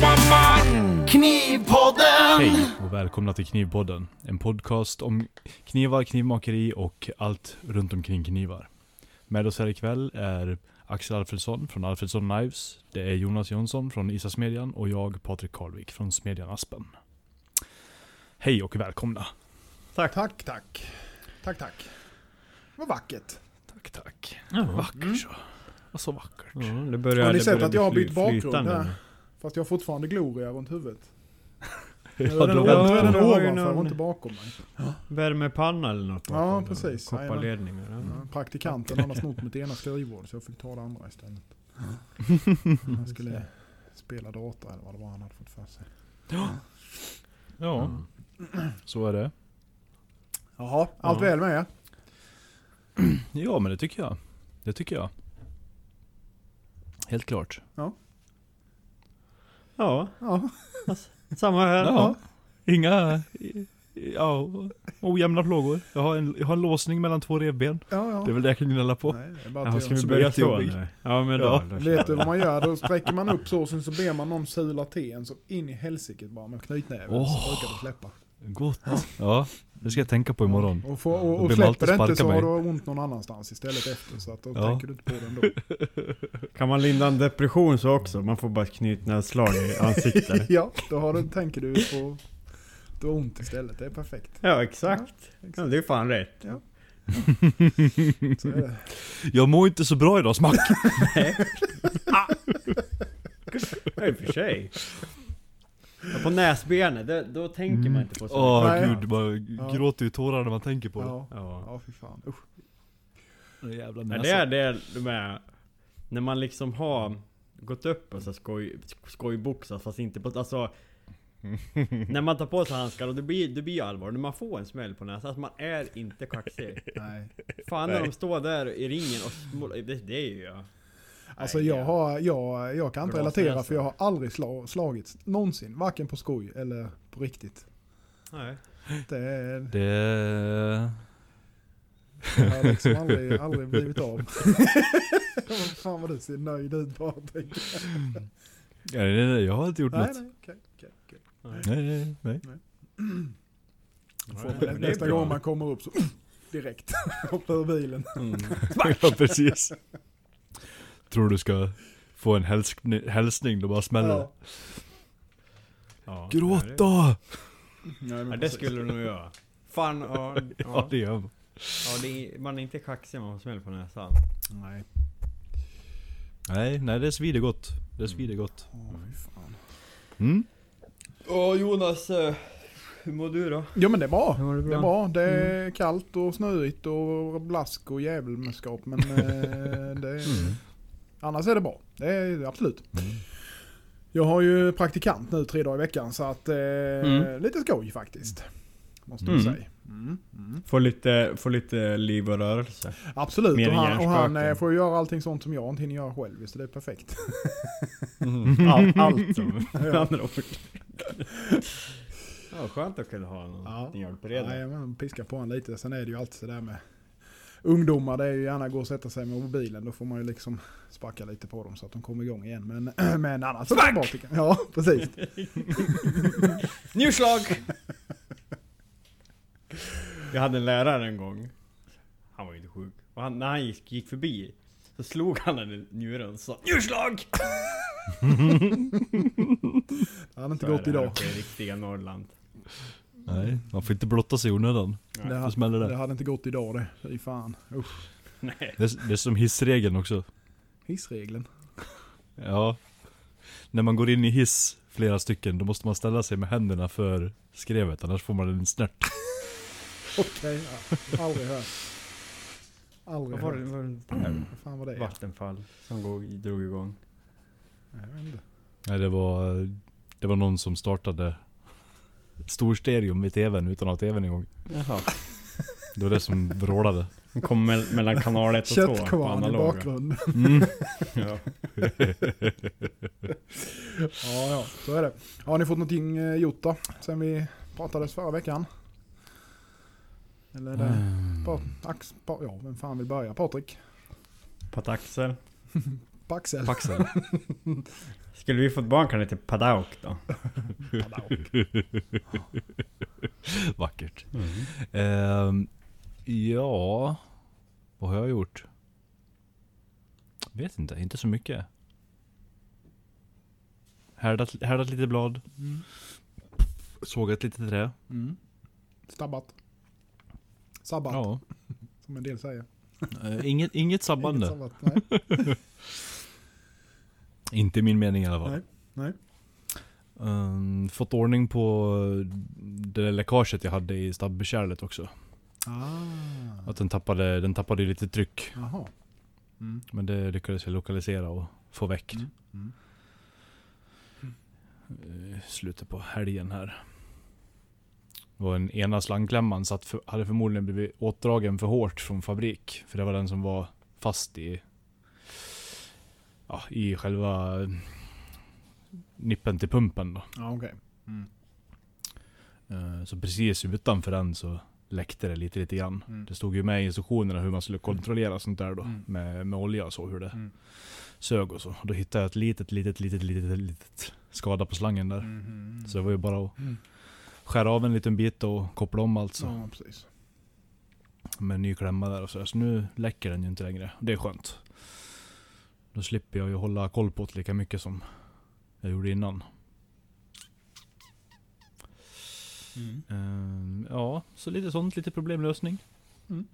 Knivpodden. Knivpodden. Hej och välkomna till Knivpodden. En podcast om knivar, knivmakeri och allt runt omkring knivar. Med oss här ikväll är Axel Alfredsson från Alfredsson Knives. Det är Jonas Jonsson från Isasmedjan och jag Patrik Karlvik från Smedjan Aspen. Hej och välkomna. Tack, tack. Tack, tack. tack. Vad vackert. Tack tack. Mm. Vackert så. Vad så vackert. Ja, det börjar, Har ni det sett att jag har bli bytt bakgrund här? nu. Fast jag har fortfarande gloria runt huvudet. Nu Ja, är den, då- nu är den Ja, ovanför och inte bakom mig. Värmepanna eller något Ja, precis. Kopparledningar. Ja. Ja, Praktikanten han har snott mitt ena skrivbord så jag fick ta det andra istället. Han skulle spela data eller vad det var han hade fått för sig. Ja, så är det. Jaha, allt Ja. väl med er? Ja men det tycker jag. Det tycker jag. Helt klart. Ja, Ja. samma här. Ja. Inga ja, ojämna plågor. Jag har, en, jag har en låsning mellan två revben. Ja, ja. Det är väl det jag kan gnälla på. Nej, det är bara Ja, ska vi jag- börja så? Ja men då. Ja. då Vet du vad man gör? Då sträcker man upp såsen så ber man någon sula teen så in i helsike bara med knytnäven Åh. så brukar det släppa. Gott. Ja, det ska jag tänka på imorgon. Och, får, och, och släpper det inte så har mig. du ont någon annanstans istället efter så att då Ja. tänker du inte på det ändå. Kan man linda en depression så också? Man får bara knytnävsslag i ansiktet. ja, då har du, tänker du på du har ont istället. Det är perfekt. ja exakt. Ja, det är fan rätt. Ja. Jag mår inte så bra idag, smack! Ja, i och för sig. Ja, på näsbenet, det, då tänker man inte på så Åh Nej. gud, man Ja. gråter ju tårar när man tänker på det. Ja, Ja. ja fy fan. Usch. Den jävla Ja, näsan. det är det de är, när man liksom har gått upp och så skoj, skojboxat fast inte på, alltså När man tar på sig handskar och det blir, det blir allvar, när man får en smäll på näsan, alltså man är inte kaxig Nej. Fan när de står där i ringen och smål, det, det är ju jag Alltså Nej, jag, ja. har, jag, jag kan inte relatera för jag har aldrig slag, slagits någonsin. Varken på skoj eller på riktigt. Nej Det, är- Det... det har liksom aldrig, aldrig blivit av. Fan vad du ser nöjd ut Patrik. Ja, nej, nej, jag har inte gjort Nej, något. nej, okej, okej, okej. Nej, nej, nej. Då får Nästa gång man kommer upp så direkt. Hoppar ur bilen. mm. ja, precis. Tror du ska få en hälsning, hälsning då bara smäller det. Ja. ja, Gråt det- då! Nej, men Ja det skulle du nog göra Fan ja, Ja, ja, det gör man. ja det är, man är inte kaxig man får smäll på näsan Nej. Nej, nej det svider gott. Det svider gott. Fan. Mm? Åh Jonas, eh, hur mår du då? Ja men det är bra. Du Det är bra. Det är kallt och snöigt och blask och djävulskap men eh, det är, Mm. Annars är det bra. Det är absolut. Mm. Jag har ju praktikant nu tre dagar i veckan så att eh, Mm. lite skoj faktiskt. Måste man Mm. säga. Mm. Mm. Få lite, få lite liv och rörelse Absolut. Mer Och han, och han eh, får ju göra allting sånt som jag inte hinner göra själv så det är perfekt. All, Allt som Ja. andra ord Ja skönt att kunna ha någon Ja. hjälp redan Nej, men piska på honom lite. Sen är det ju alltid sådär med ungdomar. Det är ju gärna gå och sätta sig med mobilen. Då får man ju liksom sparka lite på dem så att de kommer igång igen. Men, men annars så är det bra tycker jag. Ja, precis. Njurslag! Jag hade en lärare en gång Han var ju inte sjuk och han, när han gick, gick förbi Så slog han den i njuren och sa Njurslag! Det hade inte Så är gått det idag. i riktiga Norrland Nej, man får inte blotta sig i onödan. Det, smäller det det. hade inte gått idag det. Fy fan. Usch. Nej Det är, det är som hissregeln också. Hissregeln. Ja. När man går in i hiss, flera stycken, då måste man ställa sig med händerna för skrevet, annars får man en snärt. Okej, ja. aldrig hört. Aldrig Vad var det? hört. Var det Vad fan var det? Vattenfall som går, drog igång Jag vet inte. Nej, det var, det var någon som startade storstereon vid tvn utan att ha tvn igång. Jaha Det var det som vrålade. Den kom mell- mellan kanal 1 och 2 på Köttkvarn i bakgrunden. Mm. ja. Ja, ja, så är det. Har ni fått någonting eh, gjort då? Sen vi pratades förra veckan? Eller är det Mm. Pa, ax, pa, ja, vem fan vill börja? Patrik? Pataxel. Paxel? Paxel. Skulle vi fått barn kan det heta Padauk då? Vackert. Ehm, ja, vad har jag gjort? Vet inte, inte så mycket. Härdat, härdat lite blad, Mm. sågat lite trä. Mm. Stabbat? Sabbat, Ja. som en del säger. Eh, inget, inget sabbande. Inget sabbat, nej. Inte min mening i alla fall. Nej, nej. Ehm, fått ordning på det där läckaget jag hade i stabbkärlet också. Ah. Att den tappade, den tappade lite tryck. Mm. Men det lyckades jag lokalisera och få väck. Mm. Mm. eh, slutet på helgen här. Var en ena slangklämman satt för, hade förmodligen blivit åtdragen för hårt från fabrik. För det var den som var fast i ja, i själva nippen till pumpen då. Ja, okej. Mm. Eh, Så precis utanför den så läckte det lite lite grann. Mm. Det stod ju med i instruktionerna hur man skulle kontrollera sånt där då. Mm. Med, med olja och så, hur det Mm. sög och så. Och då hittade jag ett litet, litet, litet, litet, litet skada på slangen där. Mhm. Så det var ju bara att Mm. skära av en liten bit och koppla om alltså. Ja, precis. Med en ny klämma där och så. Så nu läcker den ju inte längre. Det är skönt. Då slipper jag ju hålla koll på det lika mycket som jag gjorde innan. Mm. Ehm, ja, så lite sånt, lite problemlösning. Mm.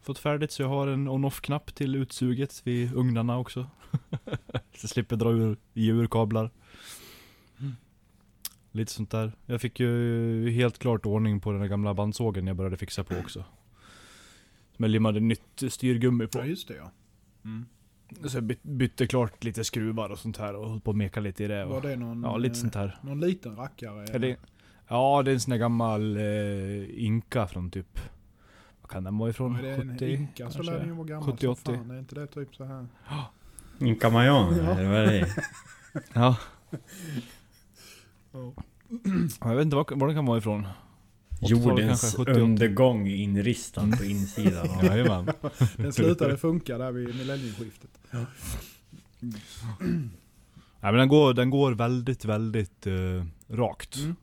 Fått färdigt så jag har en on-off-knapp till utsuget vid ugnarna också. så slipper dra ur, ur kablar. Mm. Lite sånt där. Jag fick ju helt klart ordning på den där gamla bandsågen jag började fixa på också. Som jag limmade nytt styrgummi på. Ja, just det ja. Mm. Så jag by- bytte klart lite skruvar och sånt här och höll på att meka lite i det. Var det någon, ja, lite eh, sånt här. någon liten rackare? Ja, det, ja, det är en sån där gammal eh, Inka från typ... Vad kan den vara ifrån? Är det en 70? Inka så lär den ju vara gammal 70, som 80. fan. Är inte det typ så här? Inka Mayan, Ja. eller vad är det? Ja. Ja, Jag vet inte var, var den kan vara ifrån. 80-talet Jordens kanske, 70, 80. undergång inristad på insidan. Jajamän. Den slutade funka där vid millennieskiftet. Nej men den går, den går väldigt, väldigt eh, rakt. Mm.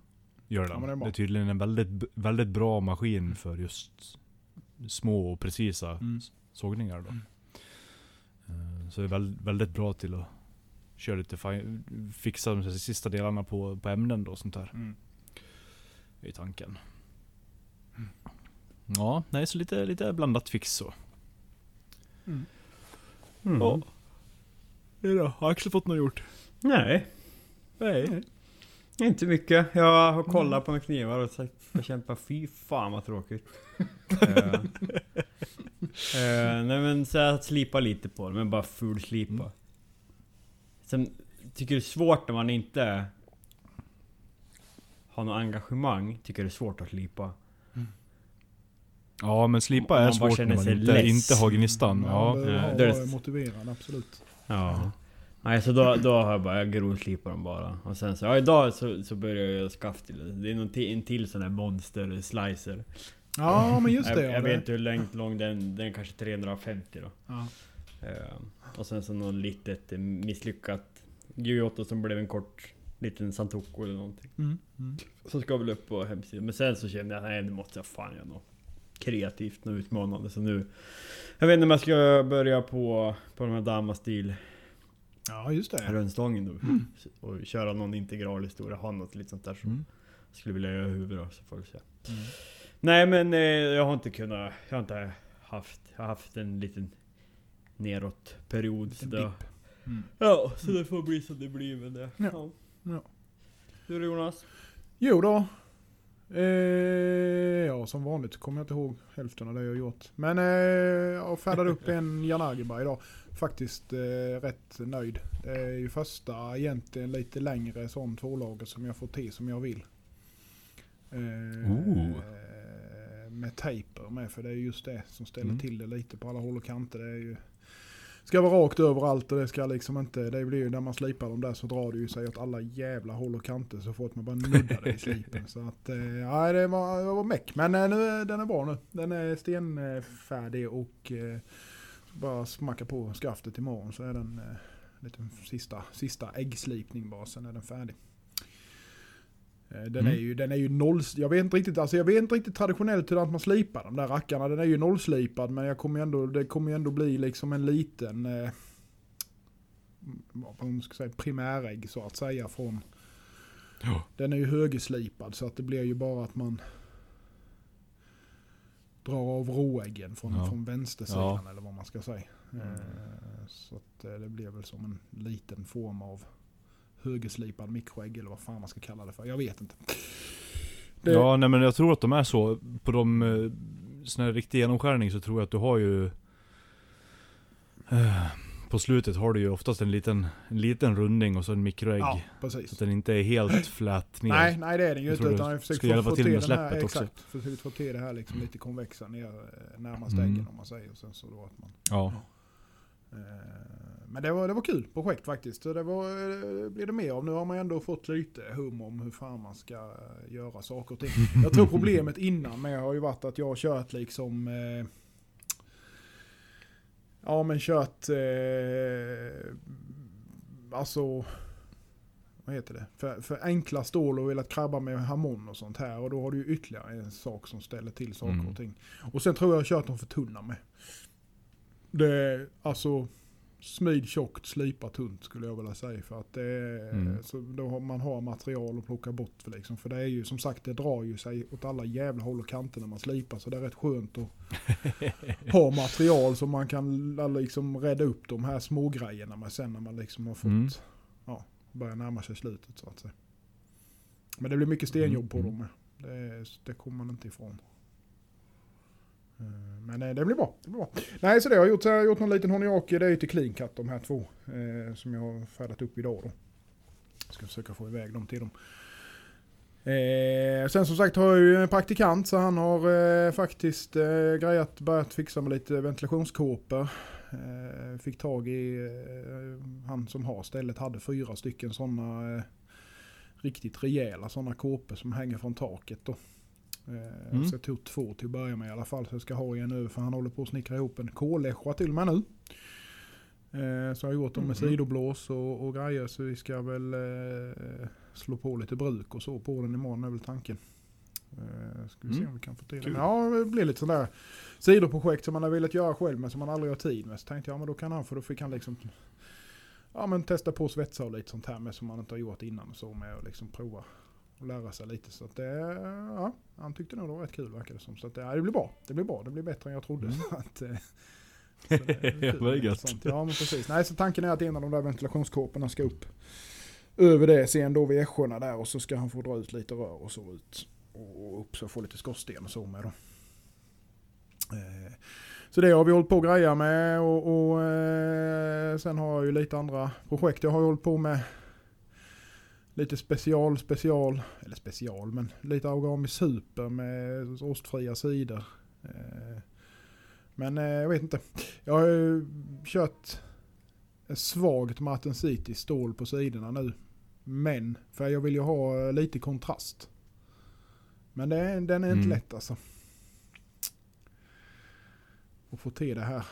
Gör Ja, den. men det är det, är tydligen en väldigt, väldigt bra maskin för just små och precisa Mm. sågningar då. Eh, Så det är väl, väldigt bra till att köra lite fi- fixa de sista delarna på, på ämnen då och sånt där. Mm. I tanken. Ja, nej så lite, lite blandat fix så. Mm. Mm. Ja. Det då? Har Axel fått något gjort? Nej, Nej. inte mycket. Jag har kollat på några knivar och sagt bekämpa. Fy fan vad tråkigt. Eh, nej men så jag slipar lite på det, men bara full slipa. Mm. Sen tycker det är svårt när man inte har något engagemang. Tycker det är svårt att slipa. Ja men slipa är man svårt när man sig inte, less. inte har gnistan. Ja, Ja. det Ja, det är- motiverad, absolut. Ja. Nej så då, då har jag bara, jag grovslipar dem bara. Och sen så, ja idag så, så börjar jag göra skaft till det. Det är någon en till sån där monster slicer. Ja, men just det. jag, ja, jag det. vet inte hur långt lång den, den är kanske 350 då. Ja. Eh, och sen så någon litet eh, misslyckat Gyotto som blev en kort liten Santoko eller någonting. Mm. Mm. Som ska väl upp på hemsidan. Men sen så kände jag, nej nu måste jag fan göra något kreativt, något utmanande. Så nu... Jag vet inte om jag ska börja på, på de här Damastil ja, just det. rönnstången då. Och köra någon integral historia, ha något lite sånt där som Mm. skulle vilja göra i huvudet då, så får vi se. Mm. Nej men eh, jag har inte kunnat, jag har inte haft, jag har haft en liten neråtperiod. Så Liten det. Mm. ja, så det får bli som det blir med det. Ja. Ja. Du då Jonas? Jo då. Eh, ja, som vanligt kommer jag inte ihåg hälften av det jag har gjort. Men eh, jag färdade upp en Janagiba idag. Faktiskt eh, rätt nöjd. Det är ju första egentligen lite längre sån tvålager som jag får till som jag vill. Eh, med tejper med för det är just det som ställer Mm. till det lite på alla håll och kanter. Det är ju ska vara rakt överallt och det ska liksom inte, det blir ju när man slipar dem där så drar det ju sig åt alla jävla håll och kanter så fort man bara nuddar det i slipen. Så att, eh, ja det var, det var meck. Men eh, nu, den är bra nu. Den är stenfärdig och eh, bara smacka på skaftet imorgon så är den eh, lite sista, sista äggslipning bara, sen är den färdig. Eh, Den, Mm. är ju, den är ju noll, jag vet inte riktigt, alltså jag vet inte riktigt traditionellt hur man slipar de där rackarna. Den är ju nollslipad men jag kommer ändå, det kommer ju ändå bli liksom en liten, eh, vad man ska säga, primärägg så att säga från. Ja. Den är ju högerslipad så att det blir ju bara att man drar av råäggen från, Ja. från vänstersidan eller vad man ska säga. Mm. Eh, Så att eh, det blir väl som en liten form av högerslipad mikroägg eller vad fan man ska kalla det för. Jag vet inte. Det, Ja, nej men jag tror att de är så. På de eh, såna här riktig genomskärning så tror jag att du har ju... eh, På slutet har du ju oftast en liten, en liten rundning och så en mikroägg. ja, Så precis. att den inte är helt flät ner. Nej, nej det är den ju inte. Utan jag försöker ska få, till till med den här, släppet också. exakt, försökt få till det här liksom lite konvexa ner eh, närmast Mm. äggen om man säger. Och sen så då att man, Ja. eh, men det var, det var kul projekt faktiskt. Det var, eh, blir det mer av. Nu har man ändå fått lite hum om hur fan man ska eh, göra saker och ting. Jag tror problemet innan med har ju varit att jag har kört liksom eh, Ja men kört eh, Alltså Vad heter det? För, för enkla stål och velat krabba med harmon och sånt här. Och då har du ju ytterligare en sak som ställer till saker Mm. och ting. Och sen tror jag jag har kört dem för tunna med. Det är alltså smid tjockt, slipa tunt skulle jag vilja säga. För att det är, Mm. så då har man har material att plocka bort för liksom. För det är ju som sagt, det drar ju sig åt alla jävla håll och kanter när man slipar. Så det är rätt skönt att ha material som man kan liksom rädda upp de här små grejerna med sen när man liksom har fått Mm. ja, börja närma sig slutet så att säga. Men det blir mycket stenjobb på Mm. dem. Det, det kommer man inte ifrån. Eh, men eh, det blir bra. Det blir bra. Nej, så det har jag gjort. Så jag har gjort någon liten honiaki. Det är ju till clean cut de här två. Eh, som jag har färdat upp idag då. Ska försöka få iväg dem till dem. Eh, sen som sagt har jag ju en praktikant så han har eh, faktiskt eh, grejat, börjat fixa med lite ventilationskåpor. Eh, fick tag i, eh, han som har stället hade fyra stycken sådana eh, riktigt rejäla sådana kåpor som hänger från taket då. Eh, Mm. Så jag tog två till att börja med i alla fall. Så jag ska ha en nu för han håller på att snickra ihop en kolläschra till mig nu. Eh, så jag har gjort dem med Mhm. sidoblås och, och grejer så vi ska väl eh, slå på lite bruk och så på den imorgon är väl tanken. Eh, ska vi se Mm. om vi kan få till det. Ja, det blir lite sådär sidoprojekt som man har velat göra själv men som man aldrig har tid med. Så tänkte jag, ja, men då kan han, för då fick han liksom ja, men testa på att svetsa och lite sånt här med som man inte har gjort innan och så med och liksom prova och lära sig lite. Så att det, ja, han tyckte nog det var rätt kul verkar det som. Så att det, ja, det blir bra. Det blir bra. Det blir bättre än jag trodde. Mm. Så att, eh, så det det gött. Ja, men precis. Nej, så tanken är att en av de där ventilationskåporna ska upp över det sen då vid äschorna där och så ska han få dra ut lite rör och så ut och upp så få lite skorsten och så med då. Eh, Så det har vi hållit på att greja med och, och eh, sen har jag ju lite andra projekt. Jag har hållit på med lite special, special, eller special, men lite Augami Super med rostfria sidor. Eh, Men eh, jag vet inte. Jag har ju kört svagt Martin City stål på sidorna nu. Men, för jag vill ju ha eh, lite kontrast. Men det, den är inte Mm. lätt alltså. Att få till det här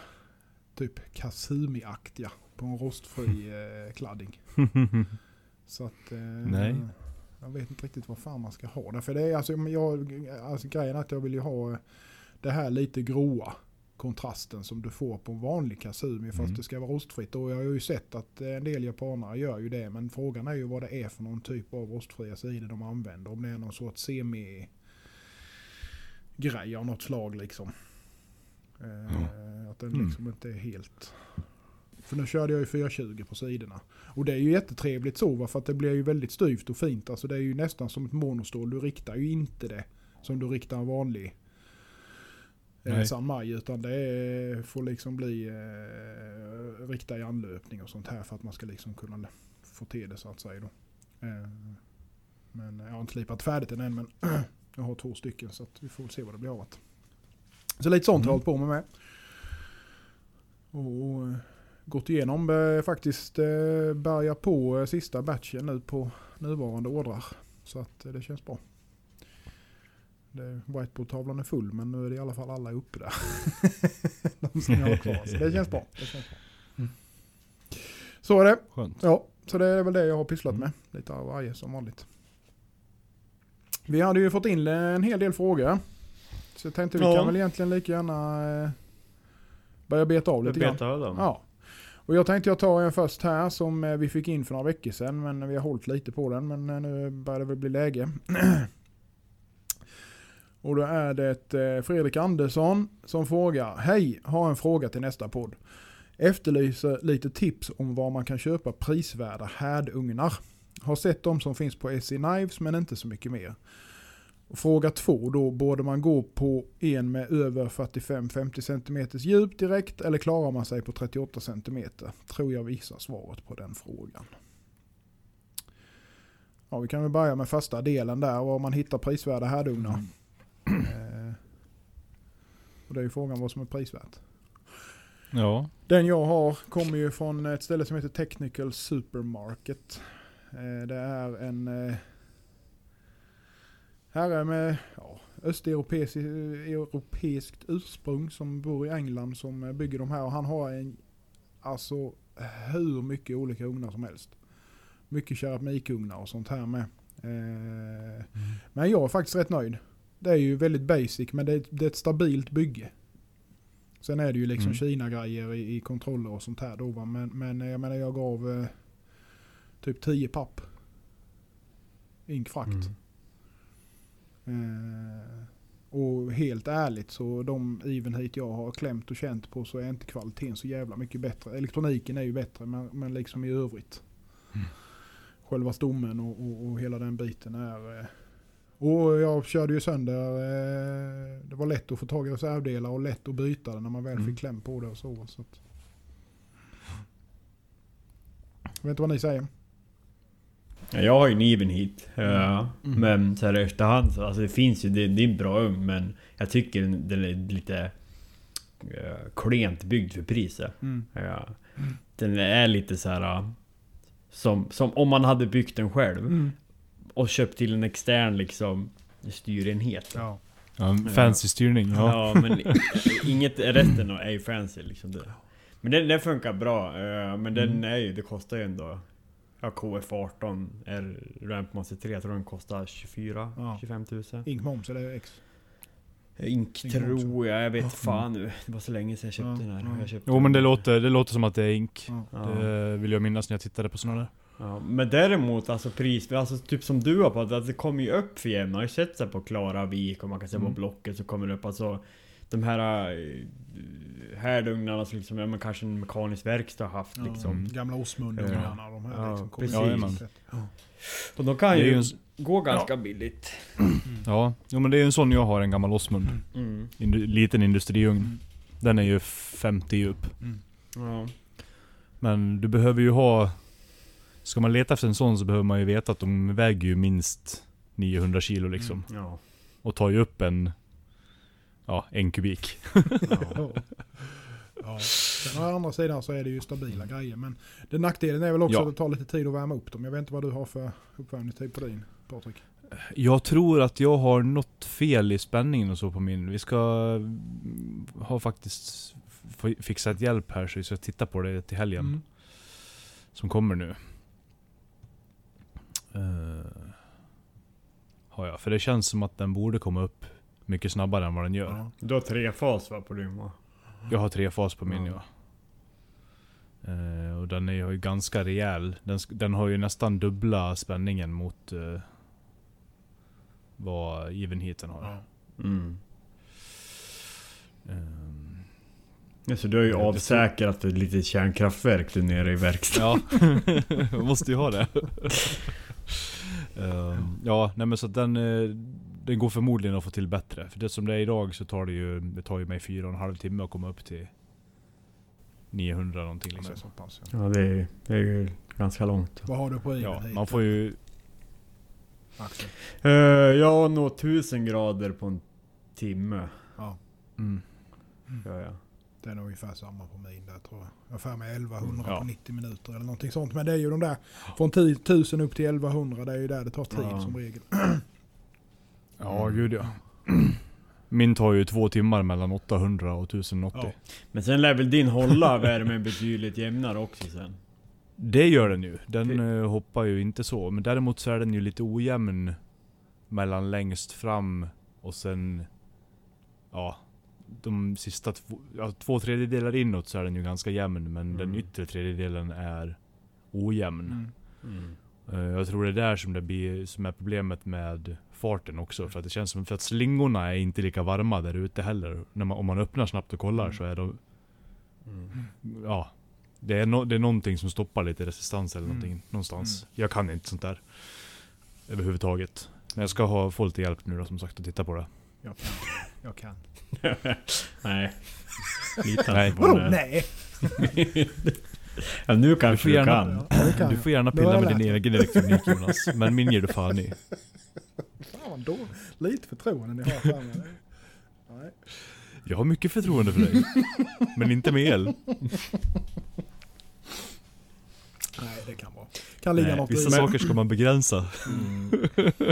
typ Kasumi-aktiga på en rostfri eh, kladding. Så att... Eh, Nej. Jag vet inte riktigt vad fan man ska ha det. För det är alltså, jag, alltså grejen är att jag vill ju ha eh, det här lite gråa kontrasten som du får på en vanlig Kasumi fast Mm. det ska vara rostfritt. Och jag har ju sett att eh, en del japanare gör ju det. Men frågan är ju vad det är för någon typ av rostfria sidor de använder. Om det är någon sorts semi grej av något slag liksom. Eh, Att den Mm. liksom inte är helt... För nu körde jag ju 420 på sidorna. Och det är ju jättetrevligt så va, för att det blir ju väldigt styvt och fint. Alltså det är ju nästan som ett monostål. Du riktar ju inte det som du riktar en vanlig eh, Nej. San Mai. Utan det får liksom bli eh, rikta i anlöpning och sånt här för att man ska liksom kunna få till det så att säga. Då. Eh, men jag har inte slipat färdigt den än men jag har två stycken så vi får se vad det blir av det. Så lite sånt har jag Mm. hållit på med med. Och, eh, gått igenom eh, faktiskt eh, bärgar på eh, sista batchen nu på nuvarande ordrar. Så att det känns bra. Whiteboardtavlan är full men nu är det i alla fall alla uppe där. De som jag har kvar. Så det känns bra. Det känns bra. Så är det. Skönt. Ja, så det är väl det jag har pysslat med. Lite av varje som vanligt. Vi hade ju fått in en hel del frågor. Så jag tänkte vi Ja. kan väl egentligen lika gärna börja beta av lite grann. Beta av dem. Ja. Och jag tänkte jag tar en först här som eh, vi fick in för några veckor sedan. Men vi har hållit lite på den. Men eh, nu börjar det väl bli läge. Och då är det eh, Fredrik Andersson som frågar. Hej, har en fråga till nästa podd. Efterlyser lite tips om var man kan köpa prisvärda härdugnar. Har sett de som finns på SE Knives men inte så mycket mer. Fråga två då, borde man gå på en med över 45-50 cm djup direkt eller klarar man sig på 38 cm? Tror jag visar svaret på den frågan. Ja, vi kan väl börja med första delen där, var man hittar prisvärda härdugnar. Eh, och det är ju frågan vad som är prisvärt. Ja. Den jag har kommer ju från ett ställe som heter Technical Supermarket. Eh, Det är en eh, herre med ja, östeuropeiskt europeiskt ursprung som bor i England som eh, bygger de här. Och han har en, alltså hur mycket olika ugnar som helst. Mycket keramikugnar och sånt här med. Eh, Men jag är faktiskt rätt nöjd. Det är ju väldigt basic men det är, det är ett stabilt bygge. Sen är det ju liksom Mm. Kina-grejer i, i kontroller och sånt här då va. Men, men jag menar jag gav eh, typ 10 papp. Inkfrakt. Eh, och helt ärligt så de Evenheat jag har klämt och känt på så är inte kvaliteten så jävla mycket bättre. Elektroniken är ju bättre men, men liksom i övrigt. Mm. Själva stommen och, och, och hela den biten är... Eh, och jag körde ju sönder. Eh, det var lätt att få tag i reservdelar och lätt att byta det när man väl Mm. fick kläm på det och så. så att. Jag vet inte vad ni säger. Ja, jag har ju en even hit. Ja, Mm. Men så här i efterhand så, alltså det finns ju, det, det är en bra ugn men jag tycker den, är lite uh, klent byggd för priset. Ja. Den är lite så här uh, som, som om man hade byggt den själv Mm. och köpt till en extern liksom styrenhet. Ja. ja en fancy styrning. Ja. Ja, men inget resten är ju fancy liksom. Det. Men den, den funkar bra. eh, Men den Mm. är ju, det kostar ju ändå... Ja, KF18 är Rampmaster 3. Jag tror den kostar 24 Ja. 25 000. Ink moms eller X. Ink Ink tror jag, jag vet Ja. fan nu. Det var så länge sedan jag köpte Ja, den här. ja. Jag köpte Jo men det låter, det låter som att det är ink. Ja. Det vill jag minnas när jag tittade på sådana där. Ja, men däremot alltså pris, alltså typ som du har pratat, alltså, det kommer ju upp för jämna. Man har ju sett så på Klara Vik och man kan se på Mm. Blocket så kommer det upp alltså De här äh, härdugnarna som liksom, ja, men kanske en mekanisk verkstad har haft Ja, liksom. Mm. Gamla Osmundugnarna. De här Ja, liksom. precis. Och de kan ju ju en, gå ganska billigt. ja, jo men det är ju en sån jag har, en gammal Osmund. Mm. Indu, liten industriugn. Mm. Den är ju 50 djup. Ja. Men du behöver ju ha... Ska man leta efter en sån så behöver man ju veta att de väger ju minst 900 kilo liksom. Ja. Och tar ju upp en... Ja, en kubik. Ja. Ja. Sen å andra sidan så är det ju stabila grejer. Men den nackdelen är väl också Ja. att det tar lite tid att värma upp dem. Jag vet inte vad du har för uppvärmningstid på din Patrik. Jag tror att jag har något fel i spänningen och så på min. Vi ska mm, ha faktiskt fixat hjälp här så vi ska titta på det till helgen. Mm. Som kommer nu. Uh, har jag. För det känns som att den borde komma upp mycket snabbare än vad den gör. Ja. Du har tre fas va på din va? Jag har tre fas på min Ja. ja. Eh, och den är ju ganska rejäl. Den, den har ju nästan dubbla spänningen mot uh, vad evenheaten har. Ja. Mm. Ehm, Ja, så du har ju det- avsäkrat ett litet kärnkraftverk där nere i verkstaden. ja, måste ju ha det. Ehm, ja, nej men så att den, den går förmodligen att få till bättre. För det som det är idag så tar det ju, det tar ju mig fyra och en halv timme att komma upp till 900 någonting Det liksom. är så pass, ja. Ja det är, det är ju ganska långt. Vad har du på Ja, man får ju... Axel? Uh, jag har nog 1000 grader på en timme. Ja. Mm. Gör jag. Det är nog ungefär samma på min där tror jag. Jag har för mig 1100 Ja. på 90 minuter eller någonting sånt. Men det är ju de där från 10 000 upp till 1100. Det är ju där det tar tid Ja. som regel. Ja, gud ja. Min tar ju två timmar mellan 800 och 1080. Ja. Men sen lär väl din hålla värmen betydligt jämnare också sen? Det gör den ju. Den eh, hoppar ju inte så. Men däremot så är den ju lite ojämn mellan längst fram och sen... Ja. De sista två, ja, två tredjedelar inåt så är den ju ganska jämn. Men den Mm. yttre tredjedelen är ojämn. Mm. Eh, Jag tror det är där som det blir, som är problemet med farten också. För att det känns som för att slingorna är inte lika varma där ute heller. När man, om man öppnar snabbt och kollar Mm. så är de... Mm. Ja. Det är, no, det är någonting som stoppar lite resistans eller Mm. någonting någonstans. Mm. Jag kan inte sånt där. Överhuvudtaget. Men jag ska ha, få lite hjälp nu då som sagt att titta på det. Jag kan. Jag kan. Nej. Litar Nej. på det. nej? Ja, nu Du kanske får du, gärna- kan. Ja, det kan Du får gärna pilla med din egen elektronik Jonas. Men min ger du fan i. Fan dåligt. Lite förtroende ni har för mig. Nej. Jag har mycket förtroende för dig. Men inte med el. Nej, det kan vara. Kan ligga Nej, något Vissa i. saker ska man begränsa. Mm.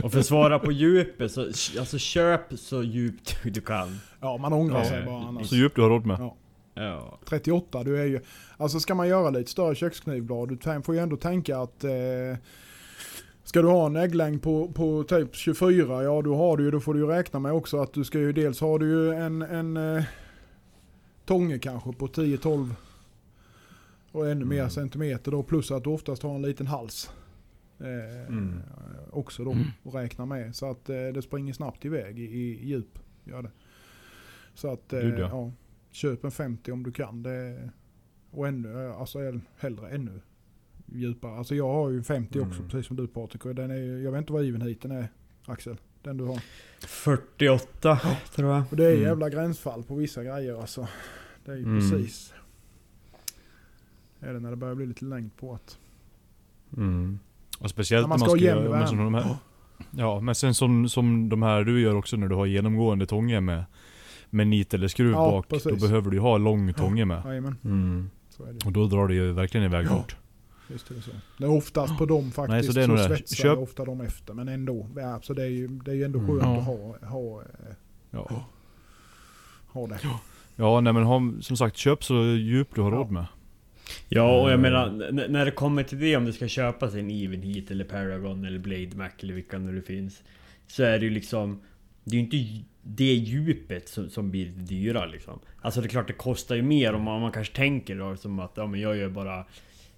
Och för att svara på djupet, så alltså köp så djupt du kan. Ja, man ångrar Ja. sig bara annars. Så djupt du har råd med. Ja. Ja. 38, du är ju... Alltså ska man göra lite större köksknivblad, du får ju ändå tänka att... Eh, ska du ha en ägglängd på, på typ 24, ja då har du ju, då får du ju räkna med också att du ska ju dels har du ju en, en eh, tånge kanske på 10-12 och ännu mer Mm. centimeter då plus att du oftast har en liten hals. Eh, Mm. Också då Mm. att räkna med. Så att eh, det springer snabbt iväg i, i djup. Gör det. Så att eh, ja. köp en 50 om du kan. Det, och ännu, eh, alltså hell- hellre ännu djupare. Alltså jag har ju en 50 också Mm. precis som du Patrik. Och den är, jag vet inte vad evenheaten är Axel. Den du har. 48 tror jag. Och det är Mm. jävla gränsfall på vissa grejer alltså. Det är ju Mm. precis. Är det när det börjar bli lite längd på att. Mm. Och speciellt När man ska man ska göra som de här, Ja, men sen som, som de här du gör också när du har genomgående tånge med Med nit eller skruv Ja, bak, då precis. behöver du ju ha lång tånge med. Jajamän, Mm. Och då drar det ju verkligen iväg Ja. Visst är det så. Det är oftast på dem faktiskt Nej, så det är så, svetsar Köp- ofta dem efter. Men ändå. Ja, så det är ju, det är ju ändå Mm. skönt Ja. att ha, ha, eh, Ja, ha det. ja nej men ha, som sagt köp så djupt du har Ja. råd med. Ja, och jag Mm. menar, när det kommer till det om du ska köpa sig en Evenheat eller Paragon eller Blade Mac eller vilka nu det finns. Så är det ju liksom... Det är ju inte det djupet som, som blir det dyra liksom. Alltså det är klart det kostar ju mer om man, om man kanske tänker då som att ja men jag gör bara eh,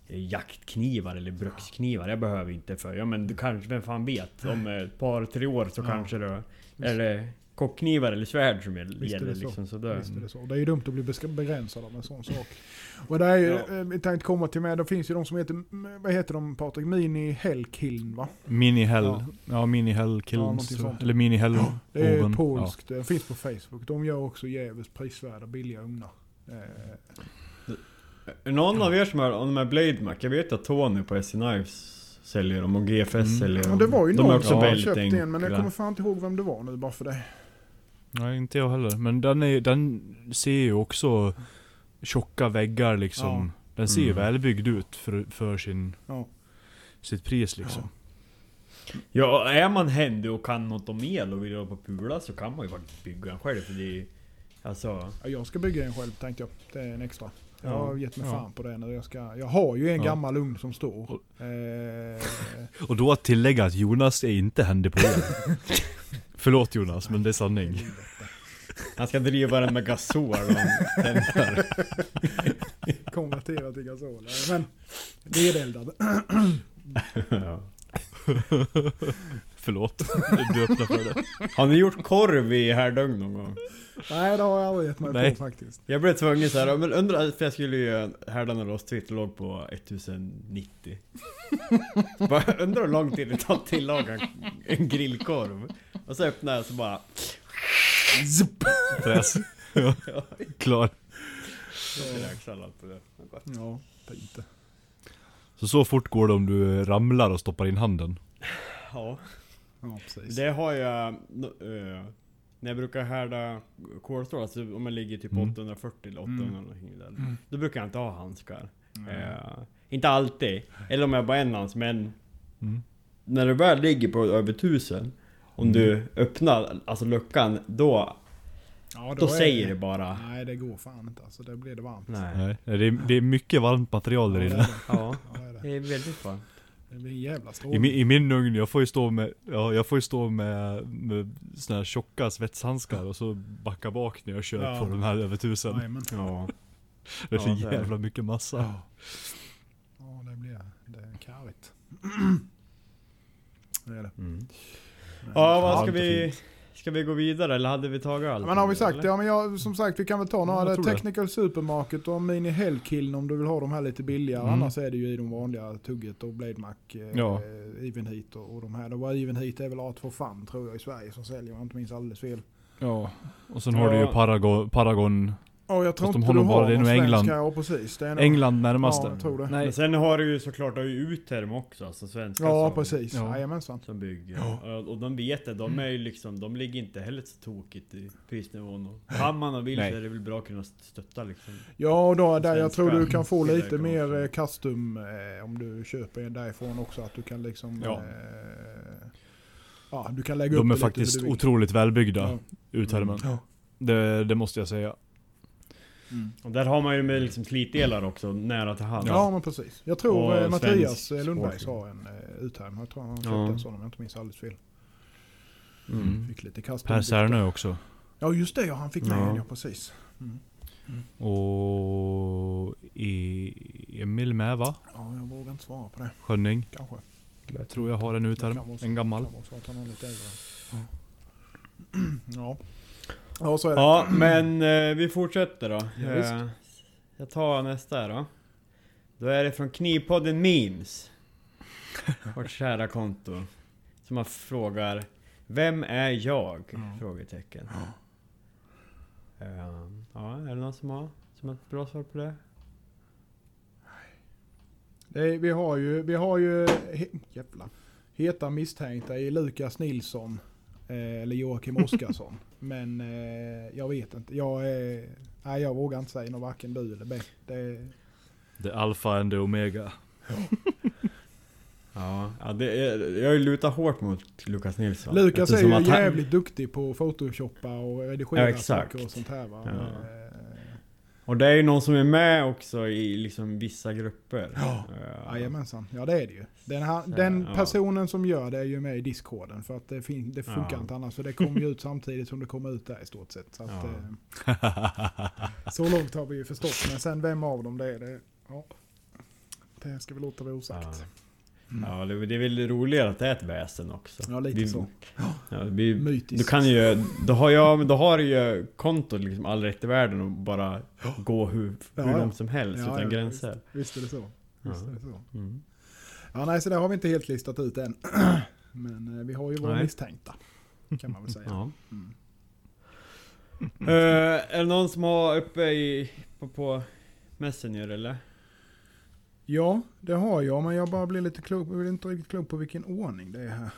jaktknivar eller bruksknivar. Jag behöver inte för... Ja men du kanske, vem fan vet? Om ett par, tre år så Ja. kanske det... Eller kockknivar eller svärd som gäller Visst är det så. liksom. Så det, Visst är det så. Det är ju dumt att bli begränsad av en sån sak. Och det är ju, Ja. eh, vi tänkte komma till med, det finns ju de som heter, vad heter de Patrik? Mini Hellkiln va? Mini Hell, Ja. ja, Mini Hell Ja, jag. eller Mini Hell Det är Oven. polskt, det finns på Facebook. De gör också jävligt prisvärda billiga ugnar. Någon av er som har de här Blade Mac? Jag vet att Tony på SC Knives säljer dem och GFS Mm. säljer dem. Ja, det var ju de någon som köpte en men jag kommer fan inte ihåg vem det var nu bara för det. Nej inte jag heller. Men den, är, den ser ju också tjocka väggar liksom. Den ser ju Mm. välbyggd ut för, för sin, Ja. sitt pris liksom. Ja, är man händig och kan något om el och vill ha på pula så kan man ju faktiskt bygga en själv för det är... Alltså... Ja, Jag ska bygga en själv tänkte jag. Det är en extra. Jag Ja. har gett mig Ja. fan på det nu. Jag, ska, jag har ju en Ja. gammal ugn som står. Eh, Och då att tillägga att Jonas är inte händig på el. Förlåt Jonas, men det är sanning. Han ska driva den med gasol och konvertera till gasol. Men vedeldad. ja. Förlåt. Du öppnar för det. Har ni gjort korv i härdugn någon gång? Nej det har jag aldrig gett mig Nej. på faktiskt. Jag blev tvungen såhär, men undrar, för jag skulle ju härda en rostvitt och låg på 1090 Bara undrar hur lång tid det tar att tillaga en, grillkorv Och så öppnar jag så bara Fräs. Ja. Klar. räksallad på det Ja, fint det. Så så fort går det om du ramlar och stoppar in handen. Ja, Ja precis. det har jag eh, när jag brukar härda kolstrål, alltså om jag ligger typ Mm. 840 eller 800 Mm. någonting där. Mm. Då brukar jag inte ha handskar. Eh, inte alltid. Eller om jag bara en hands, men Mm. när du väl ligger på över 1000 Om Mm. du öppnar alltså luckan, då, Ja, då är säger det bara Nej det går fan inte alltså. Det blir det varmt. Nej. Nej, det är, det är mycket varmt material där Ja, det är inne. det. Ja, Ja, det är det. det är väldigt varmt. Det blir en jävla I min, I min ugn, jag får ju stå med, ja, jag får ju stå med, med såna här tjocka svetshandskar och så backa bak när jag kör Ja. på de här över tusen. Jajamän. Ja. Det är så Ja, är det. jävla mycket massa. Ja. ja, det blir det är karigt. Det är det. Mm. Ja, vad ska vi... fint. Ska vi gå vidare eller hade vi tagit allt? Men har vi sagt, eller? ja men jag, som sagt vi kan väl ta Ja, några. det är tror det. Technical Supermarket och Mini Hellkillen om du vill ha de här lite billigare. Mm. Annars är det ju i de vanliga Tugget och Blade Mac, eh, Ja. Even Heat och, och de här. Det var Even Heat är väl Art for Fun tror jag i Sverige som säljer om jag inte minns alldeles fel. Ja. Och sen har du ju Ja. Paragon, Paragon Ja jag tror Fast de inte har du har det svensk England. Ja precis. Det är nog, England närmast Ja, jag tror det. Nej. Men sen har du ju såklart har ju Uterm också, alltså svenska Ja som, precis. Ja. Jajamensan. som bygger. Och- Och de vet det, de är ju liksom, de ligger inte heller så tokigt i prisnivån. Och kan man och vill så är det väl bra att kunna stötta liksom. Ja och då, där jag tror du kan få lite mer eh, custom eh, om du köper en därifrån också. Att du kan liksom... Ja. Eh, ja du kan lägga upp De är faktiskt du otroligt välbyggda, Ja. uthärmen. Ja. Det, det måste jag säga. Mm. Och där har man ju med liksom slitdelar också, nära till hand. Ja men precis. Jag tror Och eh, Mattias eh, Lundbergs har en eh, uthärm. Jag tror han köpte Ja. en sån om jag inte minns alldeles fel. Mm. Fick lite custom. Per Sernö också. Ja just det ja, han fick med Ja. en ja precis. Mm. Och E- Emil med va? Ja jag vågar inte svara på det. Skönning. Kanske. Jag tror jag har en uthärm. En gammal. Kan vara så att han är lite äldre. Ja. Ja så är det. Ja, men eh, vi fortsätter då. Ja, visst. Eh, jag tar nästa här då. Då är det från Knivpodden Memes. Vårt kära konto. Som man frågar Vem är jag? Ja. Frågetecken. Eh, ja, är det någon som har, som har ett bra svar på det? Det är, vi har ju, vi har ju he, heta misstänkta i Lukas Nilsson eh, eller Joakim Oskarsson. Men eh, jag vet inte. Jag, är, nej, jag vågar inte säga något varken du eller Beck. Det, är- Alpha and Omega. Ja, ja det är, jag lutar hårt mot Lukas Nilsson. Lukas är ju att han- jävligt duktig på att photoshoppa och redigera Ja, saker och sånt här va. Ja. Och det är ju någon som är med också i liksom vissa grupper. Ja. Eh, Jajamensan, ja det är det ju. Den, här, Så, den ja. personen som gör det är ju med i discorden för att det, fin, det funkar Ja. inte annars. För det kommer ju ut samtidigt som det kommer ut där i stort sett. Så, att, Ja. eh, så långt har vi ju förstått. Men sen vem av dem det är, det, ja, det ska vi låta vara osagt. Ja, det, det är väl roligare att det är ett väsen också. Ja, lite Vi- så. Ja, blir, Mytiskt. du kan ju, då har jag, då har du ju kontot liksom all rätt i världen och bara gå hur, hur Ja, långt som helst Ja, utan ja, gränser. Visst är det så. Visst är det så. Mm. Ja, nej, så det har vi inte helt listat ut än. Men eh, vi har ju våra Nej. misstänkta. Kan man väl säga. Mm. Eh, är det någon som har uppe i, på, på Messenger eller? Ja, det har jag. Men jag bara blir lite klok. Jag blir inte riktigt klok på vilken ordning det är här.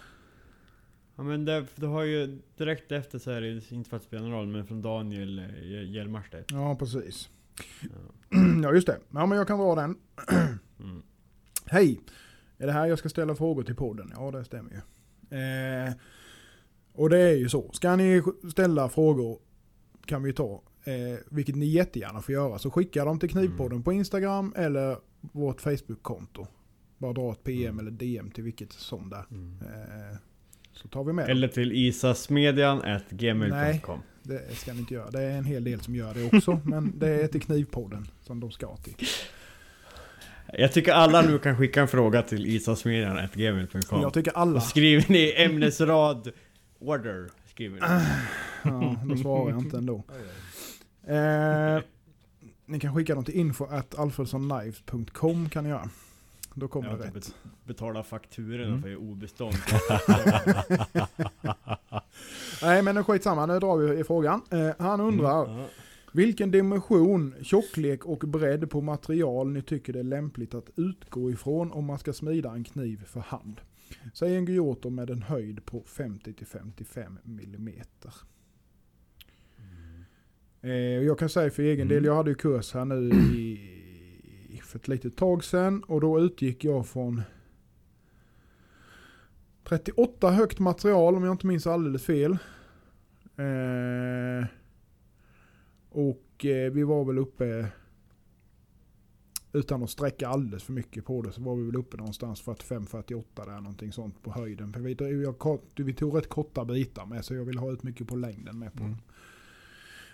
Ja men det, du har ju direkt efter så är det inte för att spela någon roll men från Daniel eh, Hjelmarstedt. Ja, precis. Ja. Ja, just det. Ja, men jag kan dra den. Mm. Hej! Är det här jag ska ställa frågor till podden? Ja, det stämmer ju. Eh, och det är ju så. Ska ni ställa frågor kan vi ta, eh, vilket ni jättegärna får göra, så skicka dem till Knivpodden Mm. på Instagram eller vårt Facebook-konto. Bara dra ett PM Mm. eller DM till vilket som där. Mm. Eh, så tar vi med dem. Eller till isasmedjan.gmail.com Det ska ni inte göra. Det är en hel del som gör det också. men det är till Knivpodden som de ska till. Jag tycker alla nu kan skicka en fråga till isasmedjan.gmail.com Jag tycker alla... Och skriver ni ämnesrad order, skriver ni. Ja, då svarar jag inte ändå. Eh, ni kan skicka dem till info at alfredssonlives.com kan ni göra. Då kommer Jag det har rätt. bet- betala fakturorna Mm. för obestånd. Nej men skitsamma, nu drar vi i frågan. Eh, han undrar Ja. vilken dimension, tjocklek och bredd på material ni tycker det är lämpligt att utgå ifrån om man ska smida en kniv för hand. Säg en Gyoto med en höjd på 50-55 millimeter. Eh, jag kan säga för egen del, Mm. jag hade ju kurs här nu i, för ett litet tag sedan och då utgick jag från 38 högt material om jag inte minns alldeles fel. Eh, och eh, vi var väl uppe, utan att sträcka alldeles för mycket på det, så var vi väl uppe någonstans 45-48 där någonting sånt på höjden. För vi, jag, vi tog rätt korta bitar med så jag vill ha ut mycket på längden med på Mm.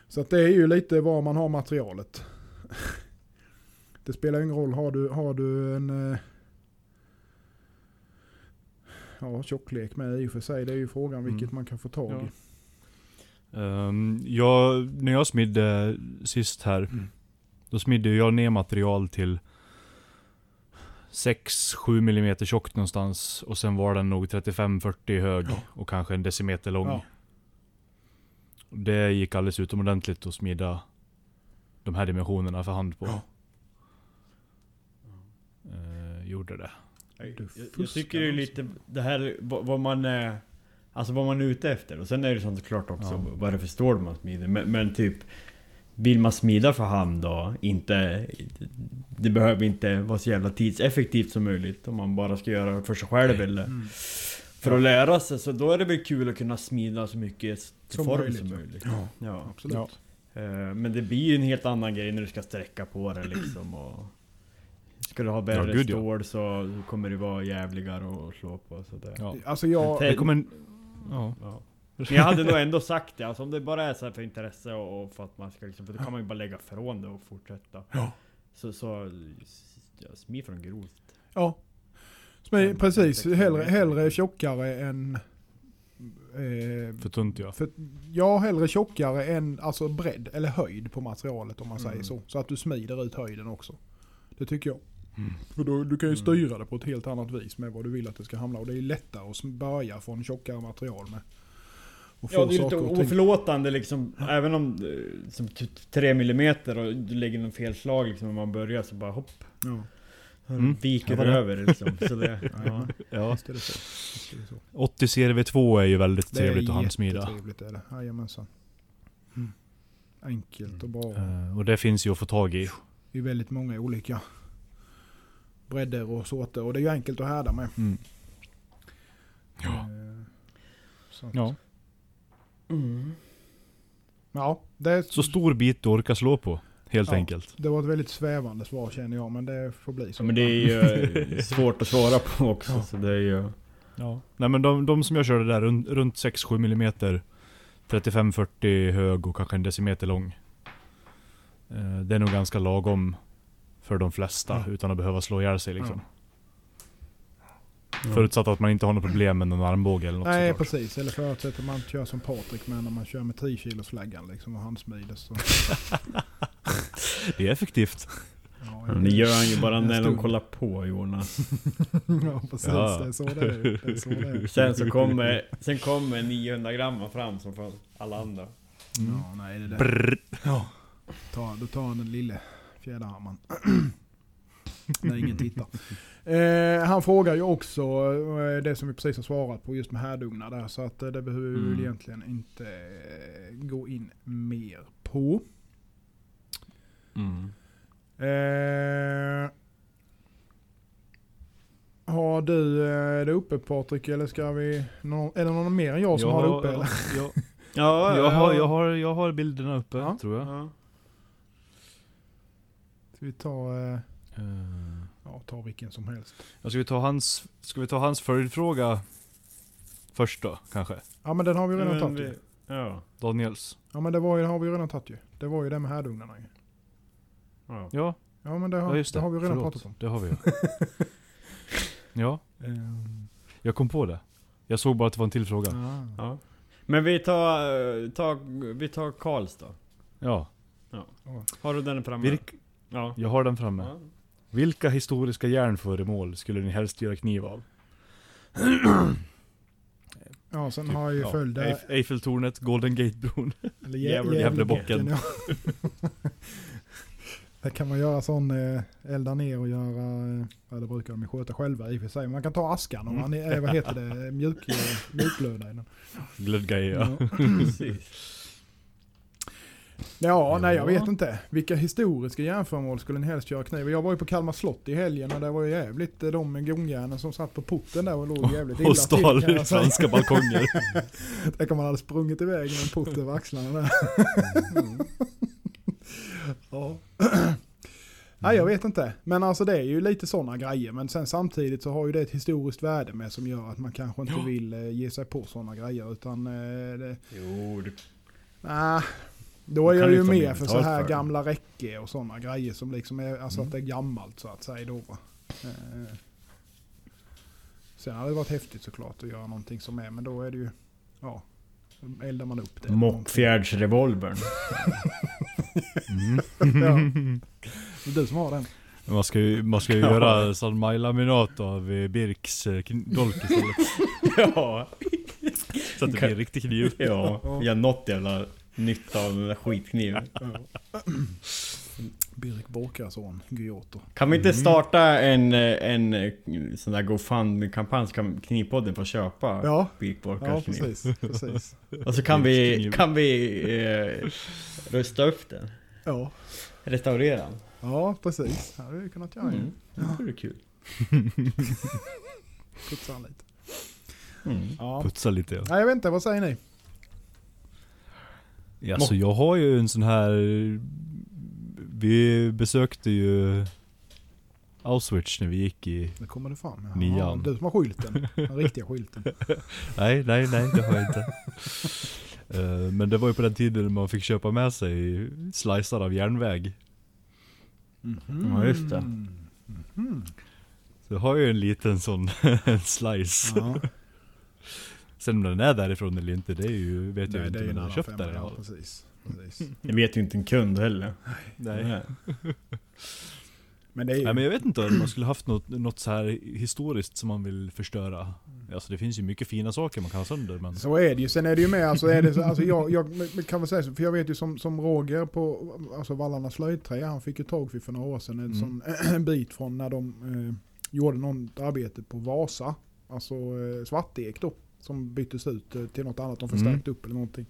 Så att det är ju lite var man har materialet. Det spelar ingen roll, har du, har du en eh, ja, tjocklek med i och för sig. Det är ju frågan vilket Mm. man kan få tag i. Ja. Ehm, jag, när jag smidde sist här, Mm. då smidde jag ner material till 6-7 mm tjockt någonstans. Och sen var den nog 35-40 hög Ja. och kanske en decimeter lång. Ja. Det gick alldeles utomordentligt att smida de här dimensionerna för hand på. Ja. Eh, gjorde det. Jag, jag, tycker det är alltså. lite det här vad, man är Alltså vad man är ute efter och sen är det sånt klart också Ja. vad det för stål man smider men, men typ Vill man smida för hand då inte Det behöver inte vara så jävla tidseffektivt som möjligt om man bara ska göra det för sig själv eller Mm. För att lära sig så då är det väl kul att kunna smida så mycket till Som form möjligt, som möjligt. Ja, Ja. Absolut. Ja. Eh, Men det blir ju en helt annan grej när du ska sträcka på det liksom och Ska du ha bättre ja. stål så kommer det vara jävligare att slå på sådär. Ja. Alltså jag... Det kommer... Ja. Ja. Men jag hade nog ändå sagt det, alltså om det bara är så här för intresse och, och för att man ska liksom, för då kan man ju bara lägga ifrån det och fortsätta. Ja. Så, så ja, smid från grovt. Ja. Smi, En- precis, hellre, hellre tjockare än... Eh, För tunt ja. för, ja, hellre tjockare än alltså bredd eller höjd på materialet om man säger Mm. så. Så att du smider ut höjden också. Det tycker jag. Mm. För då, du kan ju Mm. styra det på ett helt annat vis med vad du vill att det ska hamna. Och det är lättare att börja från tjockare material med. Och Ja, det är lite oförlåtande liksom, även om eh, som 3 mm och du lägger någon felslag liksom när man börjar så bara hopp. Ja, Mm. Viker Ja, det- över liksom. Så det, ja. ja. ja. Visst är det så. Visst är det så. 80 CRV2 är ju väldigt Det är trevligt att handsmida. jättetrevligt är det. Jajamensan. Mm. Enkelt och bra. Eh, och det finns ju att få tag i. I väldigt många olika bredder och sorter. Och det är ju enkelt att härda med. Mm. Så, att- Ja. Mm. ja det, Så stor bit du orkar slå på. Helt Ja. enkelt. det var ett väldigt svävande svar känner jag. Men det får bli Ja, så. men det är ju eh, svårt att svara på också Ja. så det är ju... Ja. Nej men de, de som jag körde där, runt, runt 6-7 mm 35-40 hög och kanske en decimeter lång. Eh, det är nog ganska lagom för de flesta Ja. utan att behöva slå ihjäl sig liksom. Ja. Förutsatt att man inte har något problem med någon armbåge eller något Nej såklart. precis, eller förutsatt att man kör som Patrik med när man kör med 10 kilos flaggan liksom och handsmides. Det är effektivt. Ja, det gör han ju bara när de kollar på Jonas. ja precis, Ja. det är så det är. Det är, så det är. Sen så kommer, sen kommer 900 gram fram som för alla andra. Mm. Ja, nej det där. Ja. Ta, då tar han den lille fjäderhammaren. När ingen tittar. Eh, han frågar ju också eh, det som vi precis har svarat på just med härdugnar där. Så att eh, det behöver vi väl Mm. egentligen inte eh, gå in mer på. Mm. Eh, har du eh, det uppe Patrik eller ska vi... Någon, är det någon mer än jag som har det uppe? Eller? jag, Ja, jag, har, jag, har, jag har bilderna uppe, Ja. tror jag. Ja. Ska vi ta, eh, ja, ta vilken som helst? ja, ska, vi ta hans, ska vi ta hans följdfråga först då, kanske? Ja men den har vi redan tagit vi- ju. Ja. Daniels? Ja men det var ju, har vi redan tagit ju. Det var ju det med härdugnarna ju. Ja. Ja, Ja men det har, ja det. det har vi redan Förlåt. pratat om. Det har vi ja. ja, jag kom på det. Jag såg bara att det var en till fråga. Ah. ja. Men vi tar, eh, tar, vi tar Karls då. Ja. Har du den framme? Vilk, Ja. jag har den framme. ja. Vilka historiska järnföremål skulle ni helst göra kniv av? Ja sen Typ, har jag ju ja, följt. Eif- Eiffeltornet, Golden Gate-bron. Eller Gävle- Gävle- Gävlebocken. Där kan man göra sån, eh, elda ner och göra, eh, det brukar de ju sköta själva i och för sig. Man kan ta askan och Mm. man, är- vad heter det, mjuk, mjukglöda i den. Glödgrejer ja. Precis. Ja, nej jag Ja. vet inte. Vilka historiska jämföremål skulle ni helst göra kniv? Jag var ju på Kalmar slott i helgen och det var ju jävligt eh, de gångjärnen som satt på porten där och låg jävligt illa Och stal till franska balkonger. Tänk om man hade sprungit iväg med en port över axlarna där. Ja. Nej jag vet inte. Men alltså det är ju lite sådana grejer. Men sen samtidigt så har ju det ett historiskt värde med som gör att man kanske inte vill eh, ge sig på sådana grejer. Utan eh, det, Jo, Nej, då är jag ju med mer för så här för gamla räcke och sådana grejer som liksom är, alltså Mm. att det är gammalt så att säga då va. Eh, Sen hade det varit häftigt såklart att göra någonting som är, men då är det ju, ja, eldar man upp det. Mockfjärdsrevolvern. Mm. Ja. Det är du som har den. Man ska ju, man ska ju Ja. göra San Mai-laminat av Birks eh, dolk istället. ja. Så att det blir en riktig kniv. Ja, jag har något jävla nytta av den där skitkniven. Birk Borkarsson, Gyoto. Kan vi inte starta en, en eh, sån där GoFundMe-kampanj så kan Knivpodden få köpa Ja, Birk ja Borkars kniv? precis. precis. Och så kan vi, kan vi eh, rusta upp den. Ja, Restaurera den. ja precis. Det hade vi kunnat göra. Mm. Det vore kul. Putsa lite. Mm. Ja. Putsa lite ja. Nej jag vet inte, vad säger ni? ja så jag har ju en sån här... Vi besökte ju Auschwitz när vi gick i... Nu kommer det fram. Ja, Nian. du som har skylten. Den riktiga skylten. Nej, nej, nej det har jag inte. Eh, Men det var ju på den tiden man fick köpa med sig slicer av järnväg. Ja, just det. Mhm. Så jag har ju en liten sån en slice. Ja, Sen om den är därifrån eller inte, det är ju, vet jag det, inte. det är ju Men en jag annan köpt där i alla Ja, fall. precis. Precis. Det vet ju inte en kund heller. Nej. Men det är ju... Nej men jag vet inte om man skulle haft något, något så här historiskt som man vill förstöra. Alltså det finns ju mycket fina saker man kan ha sönder men... Så är det ju. Sen är det ju med, alltså, är det så, alltså jag, jag men kan väl säga så, för jag vet ju som, som Roger på alltså Vallarnas slöjdträ, han fick ju tag för för några år sedan en Mm. sån en bit från när de eh, gjorde något arbete på Vasa. Alltså eh, svartek då. Som byttes ut eh, till något annat, de förstärkte upp eller någonting.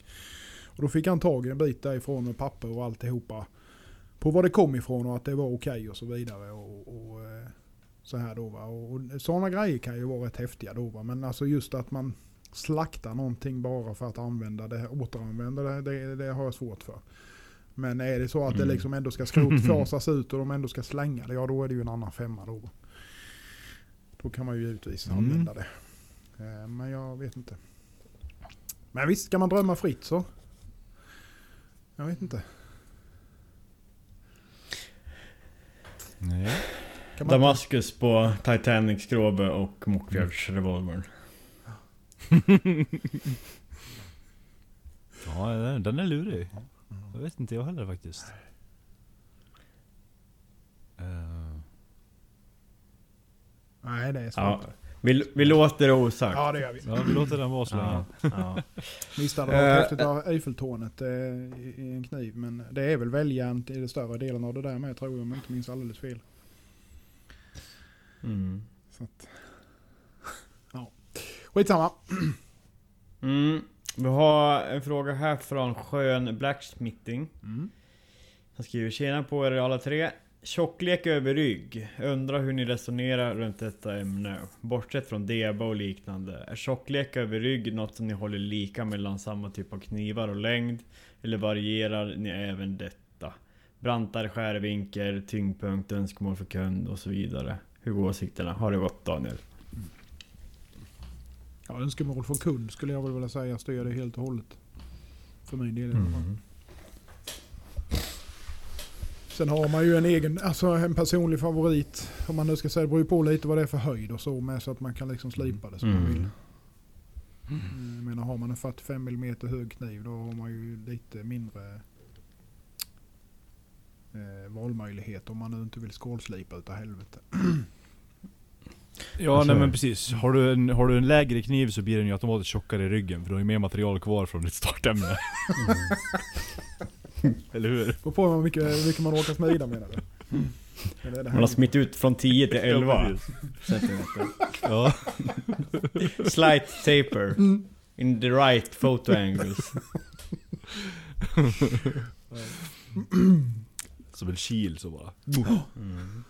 Och då fick han tag i en bit därifrån med papper och alltihopa. På var det kom ifrån och att det var okej och så vidare. Och, och, eh, så här då va. Och, och sådana grejer kan ju vara rätt häftiga då va. Men alltså just att man slaktar någonting bara för att använda det, återanvända det, det, det har jag svårt för. Men är det så att det Mm. liksom ändå ska skrotfasas ut och de ändå ska slänga det, ja då är det ju en annan femma då. Då kan man ju givetvis Mm. använda det. Eh, Men jag vet inte. Men visst, ska man drömma fritt så? Jag vet inte. Nej. Kan man Damaskus på Titanic skrobe och Mockfjärdsrevolvern. Ja den- den är lurig. Jag vet inte jag heller faktiskt. Eh, Nej, det är svårt. Ja. Ja, Vi, vi låter det osagt. det gör vi. ja vi låter den vara så Ja, länge. ja. Visst hade det varit Eh, häftigt att ha Eiffeltornet eh, i i en kniv, men det är väl väljaren i den större delen av det där med tror jag, om jag inte minns alldeles fel. Mm. Så att, ja. Skitsamma. Mm. Vi har en fråga här från Skön Blacksmithing. Mm. Han skriver Tjena på er alla tre. Tjocklek över rygg. Undrar hur ni resonerar runt detta ämne. Bortsett från deba och liknande. Är tjocklek över rygg något som ni håller lika mellan samma typ av knivar och längd? Eller varierar ni även detta? Brantare skärvinkel, tyngdpunkt, önskemål för kund och så vidare. Hur går åsikterna? Har det gått Daniel? Ja, önskemål från kund skulle jag väl vilja säga styr det helt och hållet. För min del i alla fall. Mm. Sen har man ju en egen, alltså en personlig favorit. Om man nu ska säga, det beror ju på lite vad det är för höjd och så med så att man kan liksom slipa det som man vill. Mm. Mm, Jag menar har man en 45 mm hög kniv då har man ju lite mindre eh, valmöjlighet om man nu inte vill skålslipa utav helvete. Ja Alltså- nej men precis. Har du, en, har du en lägre kniv så blir den ju automatiskt tjockare i ryggen för du har ju mer material kvar från ditt startämne. Eller hur? Beror på hur mycket, hur mycket man orkar smida menar du? Eller är det Man har här? smitt ut från 10 till 11 Ja, precis. centimeter. Ja. Slight taper. In the right photo angles. Som en kil så bara. Mm.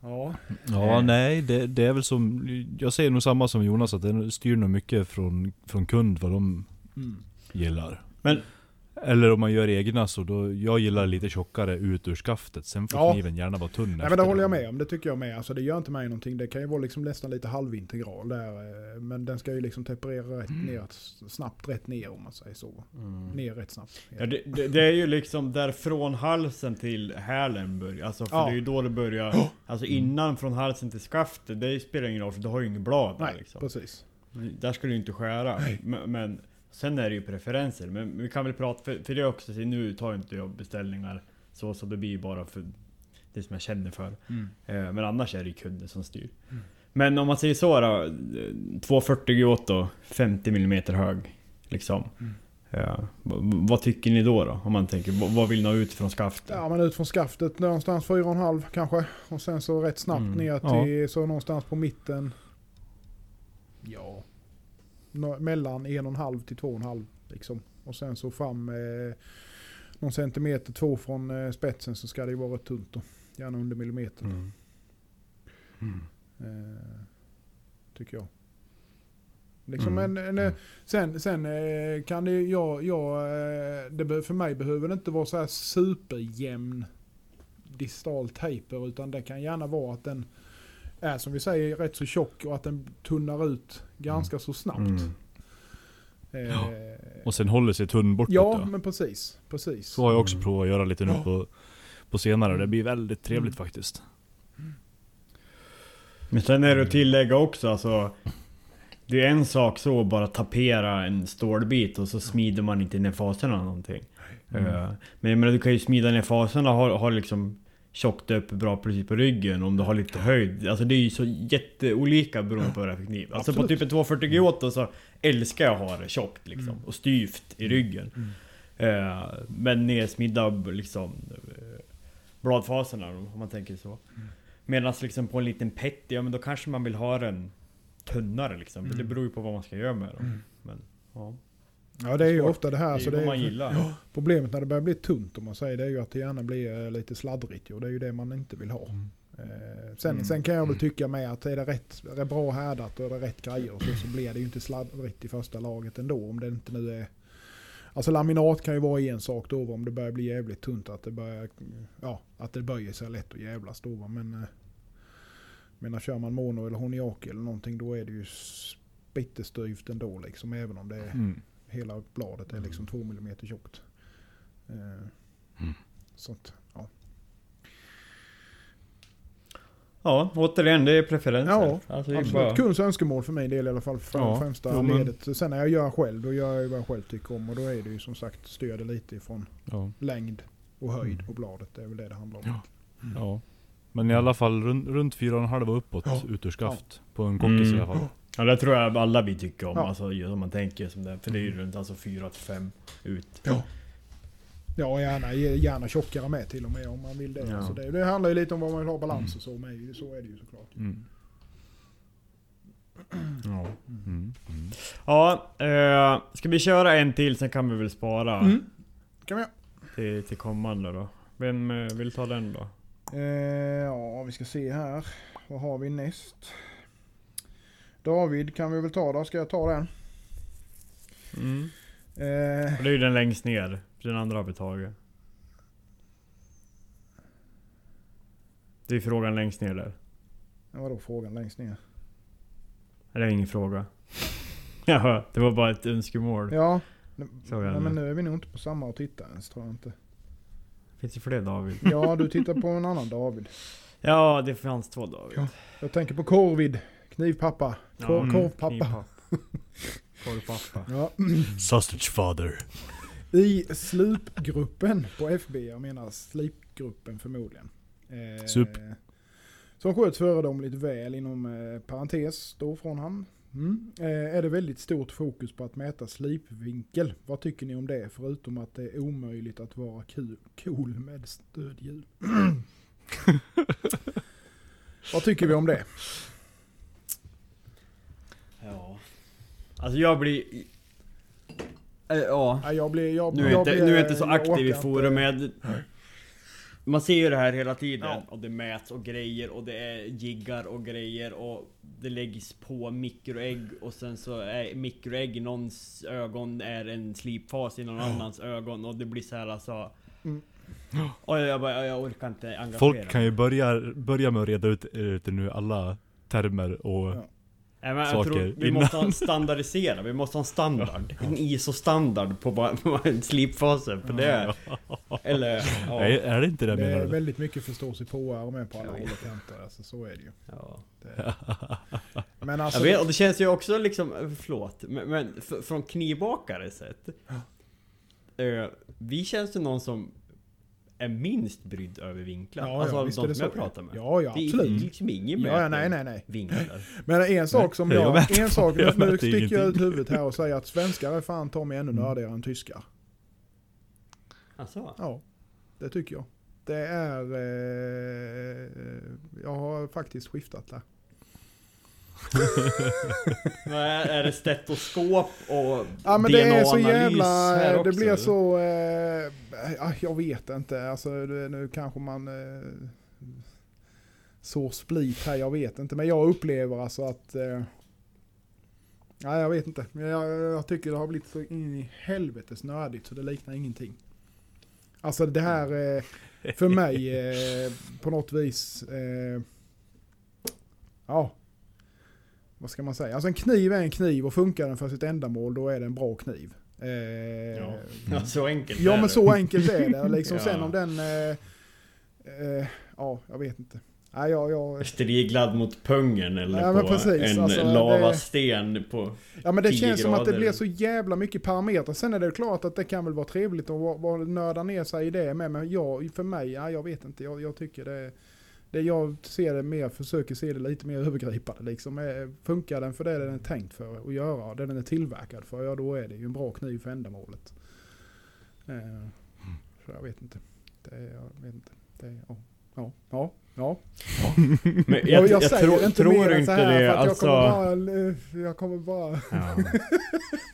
Ja. Ja, nej, det, det är väl som... Jag säger nog samma som Jonas, att det styr nog mycket från, från kund vad de Mm. gillar. Men Eller om man gör egna så då, jag gillar lite tjockare ut ur skaftet. Sen får Ja. kniven gärna vara tunn Nej men det håller jag med om, det tycker jag med. Alltså det gör inte mig någonting. Det kan ju vara liksom nästan lite halvintegral där. eh, Men den ska ju liksom temperera rätt ner, snabbt rätt ner om man säger så. Ner rätt snabbt. Ja, det, det, det är ju liksom där från halsen till hälen börjar. Alltså för Ja. det är ju då det börjar. Alltså innan från halsen till skaftet, det spelar ingen roll för du har ju ingen blad där Nej, liksom. precis. Där ska du ju inte skära. Men, men sen är det ju preferenser. Men vi kan väl prata, för, för det är också, så nu tar inte jag beställningar så, så det blir bara för det som jag känner för. Mm. Eh, Men annars är det ju kunden som styr. Men om man säger så då, eh, 240 Giotto, 50 mm hög. Liksom. Mm. Ja, v- vad tycker ni då, då? Om man tänker, vad- vill ni ha ut från skaftet? Ja men ut från skaftet någonstans 4,5 kanske. Och sen så rätt snabbt Mm. ner till så någonstans på mitten. Ja. Mellan 1,5 till 2,5 liksom. Och sen så fram eh, någon centimeter två från eh, spetsen så ska det ju vara tunt då. Gärna under millimeter. Mm. Mm. Eh, tycker jag. Liksom Mm. en, en, eh, sen, sen eh, kan det jag, jag eh, det, för mig behöver det inte vara så här superjämn distal taper utan det kan gärna vara att den är som vi säger rätt så tjock och att den tunnar ut ganska så snabbt. Mm. Eh, Ja. Och sen håller sig tunn bortåt ja då. men precis. precis. Så har jag också Mm. provat att göra lite nu på, på senare. Det blir väldigt trevligt Mm. faktiskt. Men sen är det att tillägga också alltså Det är en sak så att bara tapera en stålbit och så smider man inte ner faserna någonting. Mm. Men jag menar du kan ju smida ner faserna och ha, ha liksom tjockt upp bra precis på ryggen om du har lite höjd. Alltså det är ju så jätteolika beroende på det är för kniv. Alltså på Absolut. typ en 240 Giotto så älskar jag att ha det tjockt liksom. Mm. Och styvt i ryggen. Eh, men nedsmidda liksom eh, bladfaserna om man tänker så. Medan liksom på en liten petty, ja men då kanske man vill ha den tunnare liksom. Mm. Det beror ju på vad man ska göra med den. Men ja, Ja det är ju Svårt. ofta det det här. är Så ju det man gillar. Problemet när det börjar bli tunt om man säger det är ju att det gärna blir eh, lite sladdrigt ju, och det är ju det man inte vill ha. Eh, sen, Mm. sen kan jag väl tycka med att är det rätt, är det bra härdat och är det rätt grejer så, så blir det ju inte sladdrigt i första laget ändå om det inte nu är Alltså laminat kan ju vara en sak då om det börjar bli jävligt tunt att det börjar Ja, att det böjer sig lätt och jävlas då men eh, Men kör man mono eller honiaki eller någonting då är det ju bitterstyvt ändå liksom även om det är Mm. Hela bladet är liksom två millimeter tjockt. Eh, Mm. Sånt, ja. Ja, återigen det är preferenser. Ja, alltså, det är Absolut. bara... Kundens önskemål för min del i alla fall. För Ja, främsta jo, men- ledet. Sen när jag gör själv, då gör jag vad jag själv tycker om. Och då är det ju som sagt det lite ifrån Ja. längd och höjd Mm. på bladet. Det är väl det det handlar om. Ja. ja. Men i alla fall runt, runt 4,5 och uppåt Ja. ut ur skaft. På en kockis Mm. i alla fall. Ja det tror jag alla vi tycker om, Ja. alltså om man tänker som det. För det är ju runt alltså 4 till 5 ut. Ja. Ja, gärna, gärna tjockare med till och med om man vill det. Ja. Alltså det, det handlar ju lite om vad man vill ha balans och så med. Så är det ju såklart. Mm. Ja. Mm. Mm. Ja, eh, ska vi köra en till sen kan vi väl spara Mm. Kan vi till, till kommande då? Vem eh, vill ta den då? Eh, ja, vi ska se här. Vad har vi näst? David kan vi väl ta då. Ska jag ta den? Mm. Eh, det är ju den längst ner, den andra har vi tagit. Det är frågan längst ner där. vadå frågan längst ner? Eller ingen fråga. Ja, det var bara ett önskemål. Ja. Är Nej, det. men nu är vi nog inte på samma och tittar ens tror jag inte. Finns det fler David? Ja, du tittar på en annan David. Ja, det fanns två David. Ja. Jag tänker på Korvid. Knivpappa. Kor, mm, korvpappa. Korvpappa. Ja. Sausage father. I slupgruppen på FB, jag menar slipgruppen förmodligen. Eh, Sup. Som sköts föredömligt väl inom eh, parentes då från han. Mm. Eh, är det väldigt stort fokus på att mäta slipvinkel. Vad tycker ni om det? Förutom att det är omöjligt att vara kul, cool med stödhjul. Vad tycker vi om det? Ja. Alltså jag blir... Eh, ja. Nej, jag blir... Jag, Nu är, jag inte, blir, nu är jag inte så jag aktiv i forumet. Man ser ju det här hela tiden. Ja. Och det mäts och grejer och det är jiggar och grejer och det läggs på mikroägg och sen så är mikroägg i någons ögon är en slipfas i någon annans ögon och det blir så här alltså... Mm. Och jag, bara, jag orkar inte engagera Folk kan ju börja, börja med att reda ut ute nu alla termer och... Ja. Nej, men jag tror vi innan. måste ha en standardisera, vi måste ha en standard. En ISO-standard på vad vad en slipfase för det. Eller... Ja. Nej, är det inte det Det menar är du? väldigt mycket förståsigpåare med på alla håll och kanter. Alltså, så är det ju. Ja. Det, men alltså... Jag vet, och det känns ju också liksom, förlåt, men, men från knivbakare sett. Eh, vi känns ju någon som är minst brydd över vinklar. Ja, alltså ja, de som jag så. pratar med. Ja, ja, Det är absolut. liksom ingen Ja, ja, nej, nej, nej. vinklar. Men en sak som Jag jag... En sak, jag nu sticker jag ut huvudet här och säger att svenskar är fan ta mig ännu Mm. nördigare än tyskar. Alltså, Ja, det tycker jag. Det är... Eh, jag har faktiskt skiftat där. vad är, det stetoskop och Ja men det är så jävla... här också, Det blir eller? så... Eh, ja, jag vet inte. Alltså det, nu kanske man... Eh, så split här, jag vet inte. Men jag upplever alltså att... Eh, nej jag vet inte. Jag, jag tycker det har blivit så in i helvetes nördigt så det liknar ingenting. Alltså det här... Eh, för mig eh, på något vis... Eh, ja. Vad ska man säga? Alltså en kniv är en kniv och funkar den för sitt ändamål då är det en bra kniv. Eh, Ja. Ja, så enkelt Ja är men det. så enkelt är det. Liksom Ja. Sen om den... Eh, eh, ja, jag vet inte. Nej, jag, jag, Striglad mot pungen eller Ja, på precis, en alltså, det- lavasten på... ja men det 10 känns som att det grader. blir så jävla mycket parametrar. Sen är det klart att det kan väl vara trevligt att nörda ner sig i det med. Men jag, för mig, ja, jag vet inte. Jag, jag tycker det... Det jag ser det mer, försöker se det lite mer övergripande liksom. Eh, Funkar den för det den är tänkt för att göra, det den är tillverkad för, ja då är det ju en bra kniv för ändamålet. Eh, så jag vet inte. Det, jag vet inte. Det, ja, ja, ja, ja. Men Jag, jag, jag, säger tror, inte tror inte det, att alltså... jag kommer bara... Jag kommer bara... Ja.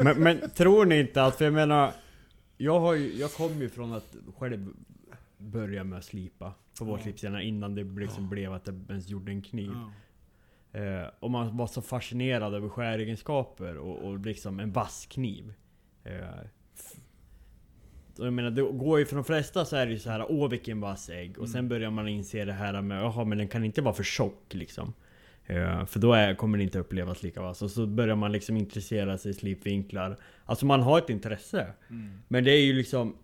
men, men tror ni inte att, för jag menar Jag har ju, jag kom ju från att själv börja med att slipa på vårslipsarna innan det liksom blev att jag ens gjorde en kniv. Eh, och man var så fascinerad över skäregenskaper och, och liksom en vass kniv. Eh, jag menar, det går ju för de flesta så är det ju så här åh vilken vass ägg. Och sen börjar man inse det här med jaha men den kan inte vara för tjock liksom. Eh, för då är, kommer det inte upplevas lika vass. Och så börjar man liksom intressera sig i slipvinklar. Alltså man har ett intresse. Men det är ju liksom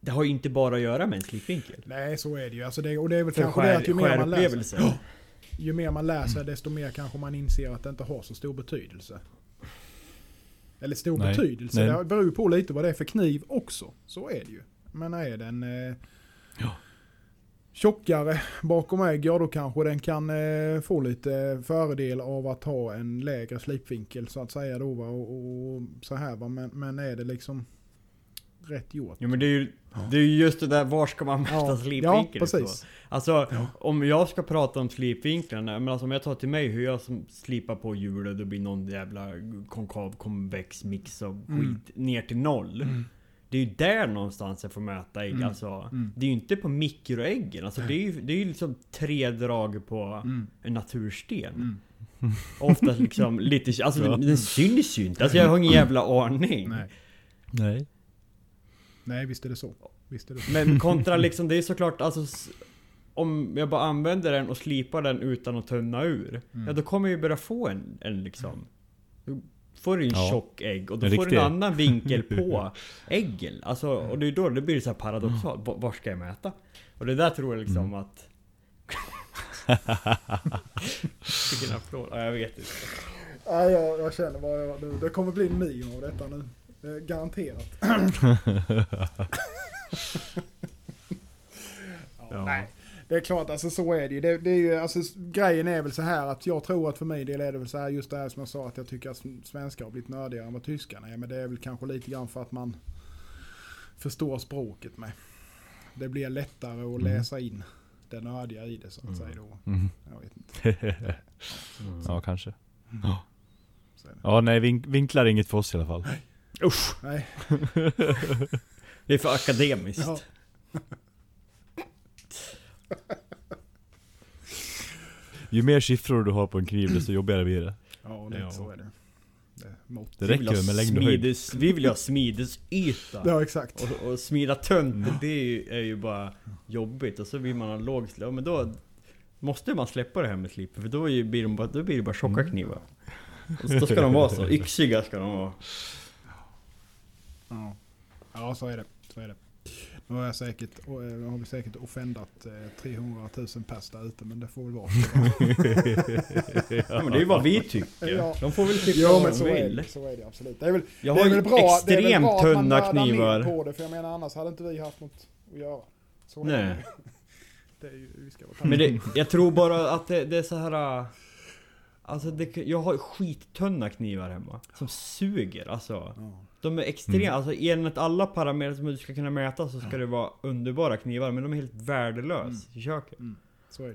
Det har ju inte bara att göra med en slipvinkel. Nej, så är det ju. Alltså det, och det är väl För kanske det att ju mer man läser, ju mer man läser desto mer kanske man inser att det inte har så stor betydelse. Eller stor Nej. betydelse. Nej. Det beror ju på lite vad det är för kniv också. Så är det ju. Men är den eh, Ja. tjockare bakom ägg, ja då kanske den kan eh, få lite fördel av att ha en lägre slipvinkel så att säga då va? Och, och så här va. Men, men är det liksom rätt gjort? Jo men det är ju det är ju just det där, var ska man mäta Ja, ja slipvinkeln så? precis. Alltså, om jag ska prata om slipvinklarna, men alltså om jag tar till mig hur jag slipar på hjulet, det blir någon jävla konkav konvex mix av skit Mm. ner till noll. Det är ju där någonstans jag får mäta ägg. Mm. Alltså, Mm. Det är ju inte på mikroäggen. Alltså, det är ju det är liksom tre drag på Mm. en natursten. Mm. Oftast liksom lite... Alltså Ja. den, den syns ju inte. Alltså jag har ingen jävla aning. Nej. Nej. Nej, visst är det så. Visst är det så. Men kontra liksom, det är såklart alltså Om jag bara använder den och slipar den utan att tunna ur Mm. Ja då kommer jag ju börja få en, en liksom Då får du en Ja. tjock ägg och då En får du en annan vinkel på äggen Alltså, och det är då det blir så här paradoxalt, var, var ska jag mäta? Och det där tror jag liksom Mm. att Vilken applåd, ja, jag vet inte Ja, jag, jag känner nu. Det kommer bli en meme av detta nu. Eh, garanterat. ja. Nej. Det är klart, alltså så är det ju. Det, det är ju alltså, grejen är väl så här att jag tror att för mig del är det väl så här just det här som jag sa att jag tycker att svenskar har blivit nördigare än vad tyskarna är. Men det är väl kanske lite grann för att man förstår språket med. Det blir lättare att Mm. läsa in det nördiga i det så att säga då. Mm. Jag vet inte. ja, kanske. Det. Ja, nej, vink vinklar inget för oss i alla fall. Usch! Nej. Det är för akademiskt. Ja. Ju mer siffror du har på en kniv desto jobbigare blir det. Ja, lite Ja. så är det. det. Det Vi vill räcker med längd och höjd. Vi vill ju ha smidesyta. Ja, exakt. Och, och smida tunt, det är ju, är ju bara jobbigt. Och så vill man ha låg slip. Ja, men då måste man släppa det här med slipen. För då, blir, de bara, då blir det bara tjocka knivar. Och så, då ska de vara så. Yxiga ska de vara. Ja. ja, så är det. Så är det. Nu har, jag säkert, eh, har vi säkert offendat eh, 300 000 pers där ute, men det får väl vara så. Ja, men det är ju vad vi tycker. Ja. De får väl tycka Jo, vad de så är, vill. det, så är det absolut. Det är väl, Jag det är väl bra, är extremt bra tunna knivar. på det, för jag menar annars hade inte vi haft något att göra. Så är Nej. det. Det är ju, vi ska vara Men det, jag tror bara att det, det är så här. Alltså det, jag har skittunna knivar hemma. Som suger alltså. Ja. De är extremt, Mm. alltså enligt alla parametrar som du ska kunna mäta så ska det vara underbara knivar. Men de är helt värdelösa i köket. Så är det.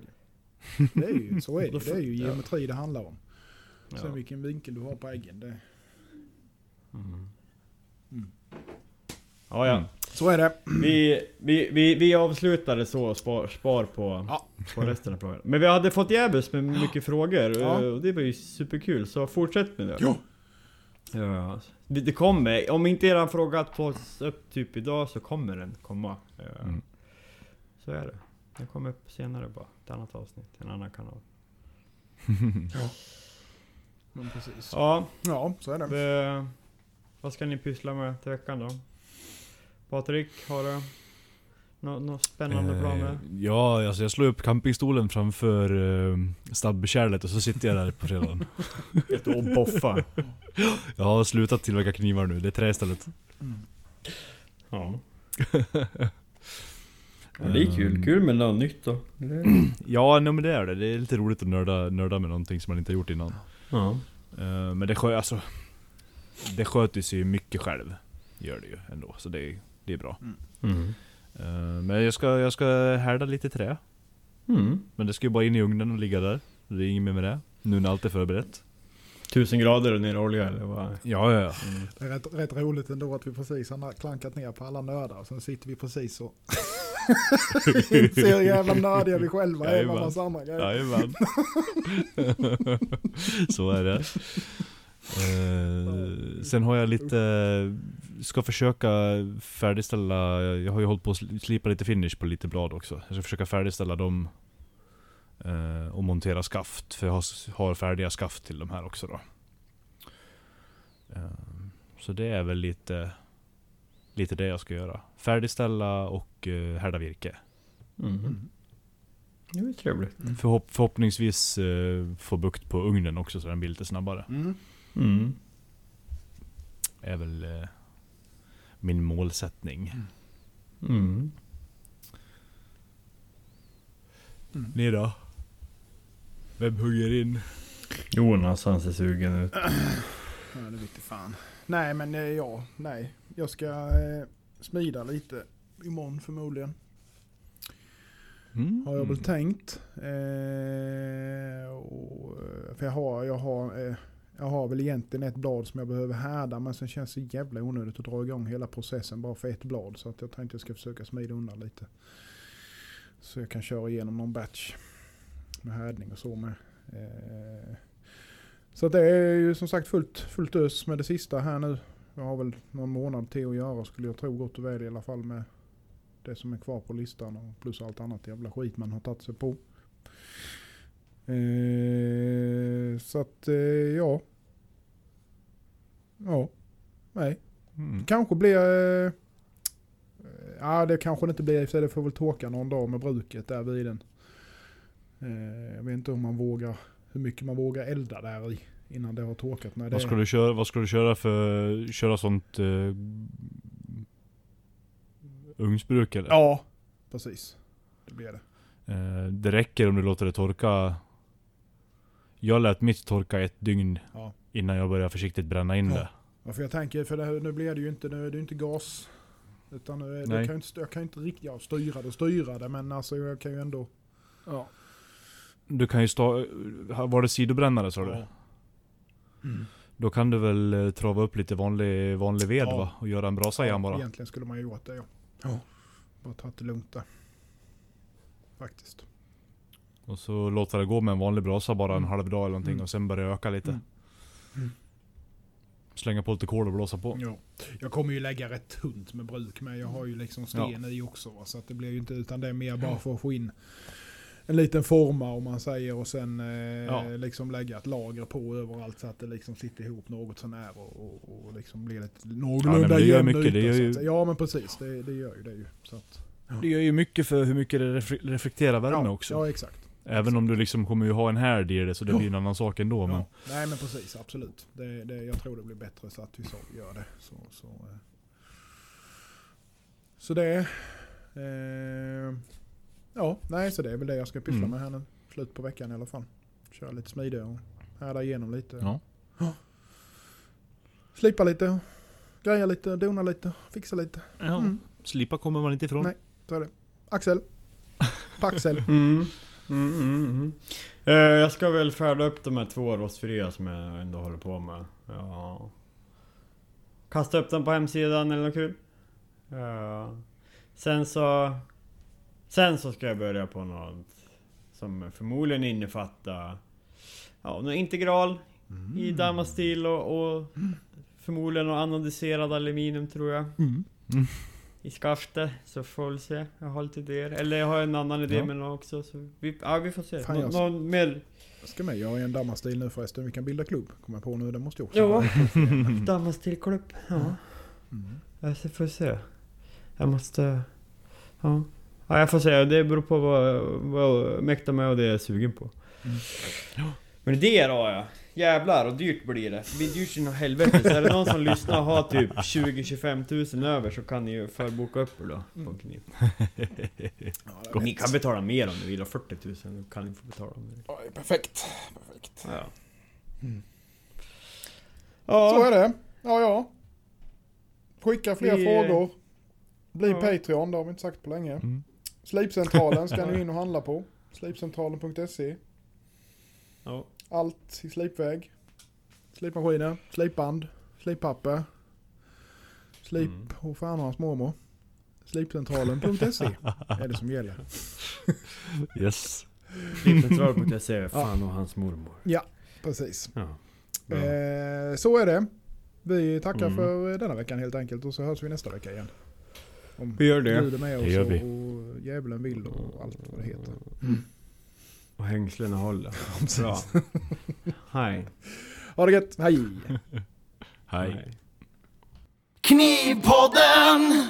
Det är ju, så är det, det är ju får- ja. geometri det handlar om. Ja. Sen vilken vinkel du har på äggen. Det. Mm. Mm. Ja, ja. Så är det. Vi, vi, vi, vi avslutade så och spar, spar på, Ja. på resten av programmet. Men vi hade fått jävus med mycket frågor Ja. eh, och det var ju superkul. Så fortsätt med det. Ja. Ja, det det kommer. Om inte eran fråga tas upp typ idag så kommer den komma. Mm. Så är det. Den kommer upp senare bara. Ett annat avsnitt, en annan kanal. Men precis. Ja, Ja, så är det. det, vad ska ni pyssla med till veckan då? Patrik, har du några nå spännande planer? Eh, ja, alltså jag slår upp campingstolen framför uh, stabbkärlet och så sitter jag där på fredagen. Ett och boffa. Jag har slutat tillverka knivar nu, det är trä istället. Mm. Ja. ja. Det är kul. Kul med något nytt då. Ja, nej, men det är det. Det är lite roligt att nörda, nörda med någonting som man inte har gjort innan. Ja. Eh, men det sköter alltså, det sköter sig ju mycket själv. Gör det ju ändå, så det, är- det är bra. Mm. Eh, men jag ska, jag ska härda lite trä. Mm. Men det ska ju bara in i ugnen och ligga där. Det är inget mer med det. Nu när allt är förberett. Tusen grader och ner olja eller vad? Ja, ja, ja. Det är rätt, rätt roligt ändå att vi precis har klankat ner på alla nördar. Sen sitter vi precis och ser hur jävla nördiga vi själva är med andra grejer. Jajamän. Så är det. Eh, sen har jag lite, ska försöka färdigställa, jag har ju hållit på att sli- slipa lite finish på lite blad också. Jag ska försöka färdigställa dem eh, och montera skaft, för jag har, har färdiga skaft till de här också då. Eh, så det är väl lite, lite det jag ska göra. Färdigställa och uh, härda virke. Mm. Mm. Det är trevligt. Förhopp förhoppningsvis eh, få bukt på ugnen också så den blir lite snabbare. Mm. Mm. Är väl eh, min målsättning. Mm. Ni då? Vem hugger in? Jonas han ser sugen ut. Ja, det vete fan. Nej, men eh, ja, nej. Jag ska eh, smida lite imorgon förmodligen. Mm. Har jag väl tänkt. Eh, och, eh, för jag har, jag, har, eh, jag har väl egentligen ett blad som jag behöver härda. Men sen känns det jävla onödigt att dra igång hela processen bara för ett blad. Så att jag tänkte jag ska försöka smida undan lite. Så jag kan köra igenom någon batch med härdning och så med. Eh, så det är ju som sagt fullt, fullt ös med det sista här nu. Jag har väl någon månad till att göra skulle jag tro gott och väl i alla fall med det som är kvar på listan och plus allt annat jävla skit man har tagit sig på. Eh, så att eh, ja. Ja. Nej. Mm. Kanske blir... Eh, ja det kanske det inte blir i för. Det får väl torka någon dag med bruket där vid den. Eh, jag vet inte om man vågar. Hur mycket man vågar elda där i. Innan det har torkat. Det Vad ska du köra, vad ska du köra för, köra sånt eh, ugnsbruk eller? Ja, precis. Det blir det. Eh, det räcker om du låter det torka. Jag lät mitt torka ett dygn Ja. innan jag började försiktigt bränna in Ja. det. Ja, för jag tänker, för det, här- nu blir det ju inte, nu är det inte gas. Utan nu, är- det Nej. kan jag, inte, jag kan ju inte riktigt, ja, styra det styra det men alltså jag kan ju ändå. Du kan ju stå, var det sidobrännare sa du? Ja. Mm. Då kan du väl eh, trava upp lite vanlig, vanlig ved Ja. va? Och göra en brasa igen bara. Egentligen skulle man ju gjort det ja. ja. Bara tagit det lugnt där. Faktiskt. Och så låta det gå med en vanlig brasa bara en Mm. halv dag eller någonting Mm. och sen börja öka lite. Mm. Mm. Slänga på lite kol och blåsa på. Ja. Jag kommer ju lägga rätt tunt med bruk men jag har ju liksom sten i också. Va? Så att det blir ju inte utan det är mer bara för att få in en liten forma om man säger och sen eh, Ja. liksom lägga ett lager på överallt så att det liksom sitter ihop något sånär och, och, och liksom blir lite någorlunda gör jämn mycket, yta, ju-. Ja men precis, det, det gör ju det ju. Så att, Det gör ju mycket för hur mycket det refle- reflekterar värme ja, också. Ja exakt. Även om du liksom kommer ju ha en härd i det så det Ja. blir en annan sak ändå. Men Ja. Nej men precis, absolut. Det, det, jag tror det blir bättre så att vi så gör det. Så, så, eh. så det. Eh, ja, nej så det är väl det jag ska pyssla Mm. med här nu. Slut på veckan i alla fall. Köra lite smidig och härda igenom lite. ja. Slipa lite, greja lite, dona lite, fixa lite. ja. Mm. Slipa kommer man inte ifrån. Nej. Så är det. Axel. Paxel. Mm. Mm, mm, mm. Eh, jag ska väl färda upp de här två rostfria som jag ändå håller på med. Ja. Kasta upp dem på hemsidan eller något kul. Ja. Sen så... Sen så ska jag börja på något som förmodligen innefattar... Ja, någon integral i damastil och, och förmodligen någon anodiserad aluminium tror jag. I skaftet, så får vi se. Jag har lite idéer. Eller jag har en annan idé Ja. med något också. Så vi, ja, vi får se. Fan, Nå, jag- någon mer Jag ska med, jag har en dammarstil nu förresten. Vi kan bilda klubb. Kommer jag på nu, det måste jag också. Ja. Damastilklubb. Ja. Mm. Jag får se. Jag måste... Ja. Ja, jag får se. Det beror på vad, vad jag mäktar med och det jag är sugen på. Mm. Men idéer har jag. Jävlar och dyrt blir det. Det blir dyrt som helvete. Så är det någon som lyssnar och har typ 20-25 tusen över så kan ni ju förboka upp er då. På Kniv. Ja, Ni kan betala mer om ni vill. Och 40 000 då kan ni få betala om ni vill. Perfekt. perfekt. Ja. Mm. Ja. Så är det. Ja, ja. Skicka fler Vi- frågor. Bli Ja. Patreon, det har vi inte sagt på länge. Mm. Slipcentralen ska ni in och handla på. Slipcentralen.se. Ja. Allt i slipväg. Slipmaskiner, slipband, slippapper. Slip Mm. och fan och hans mormor. Slipcentralen.se är det som gäller. Yes. Slipcentral.se, fan och hans mormor. Precis. Ja. Eh, så är det. Vi tackar Mm. för denna veckan helt enkelt och så hörs vi nästa vecka igen. Om Vi gör det. Gud är med Det gör oss vi. och, djävulen vill och allt vad det heter. Och hängslena håller. Bra. Hej. Ha det gött, hej! Hej. Knivpodden!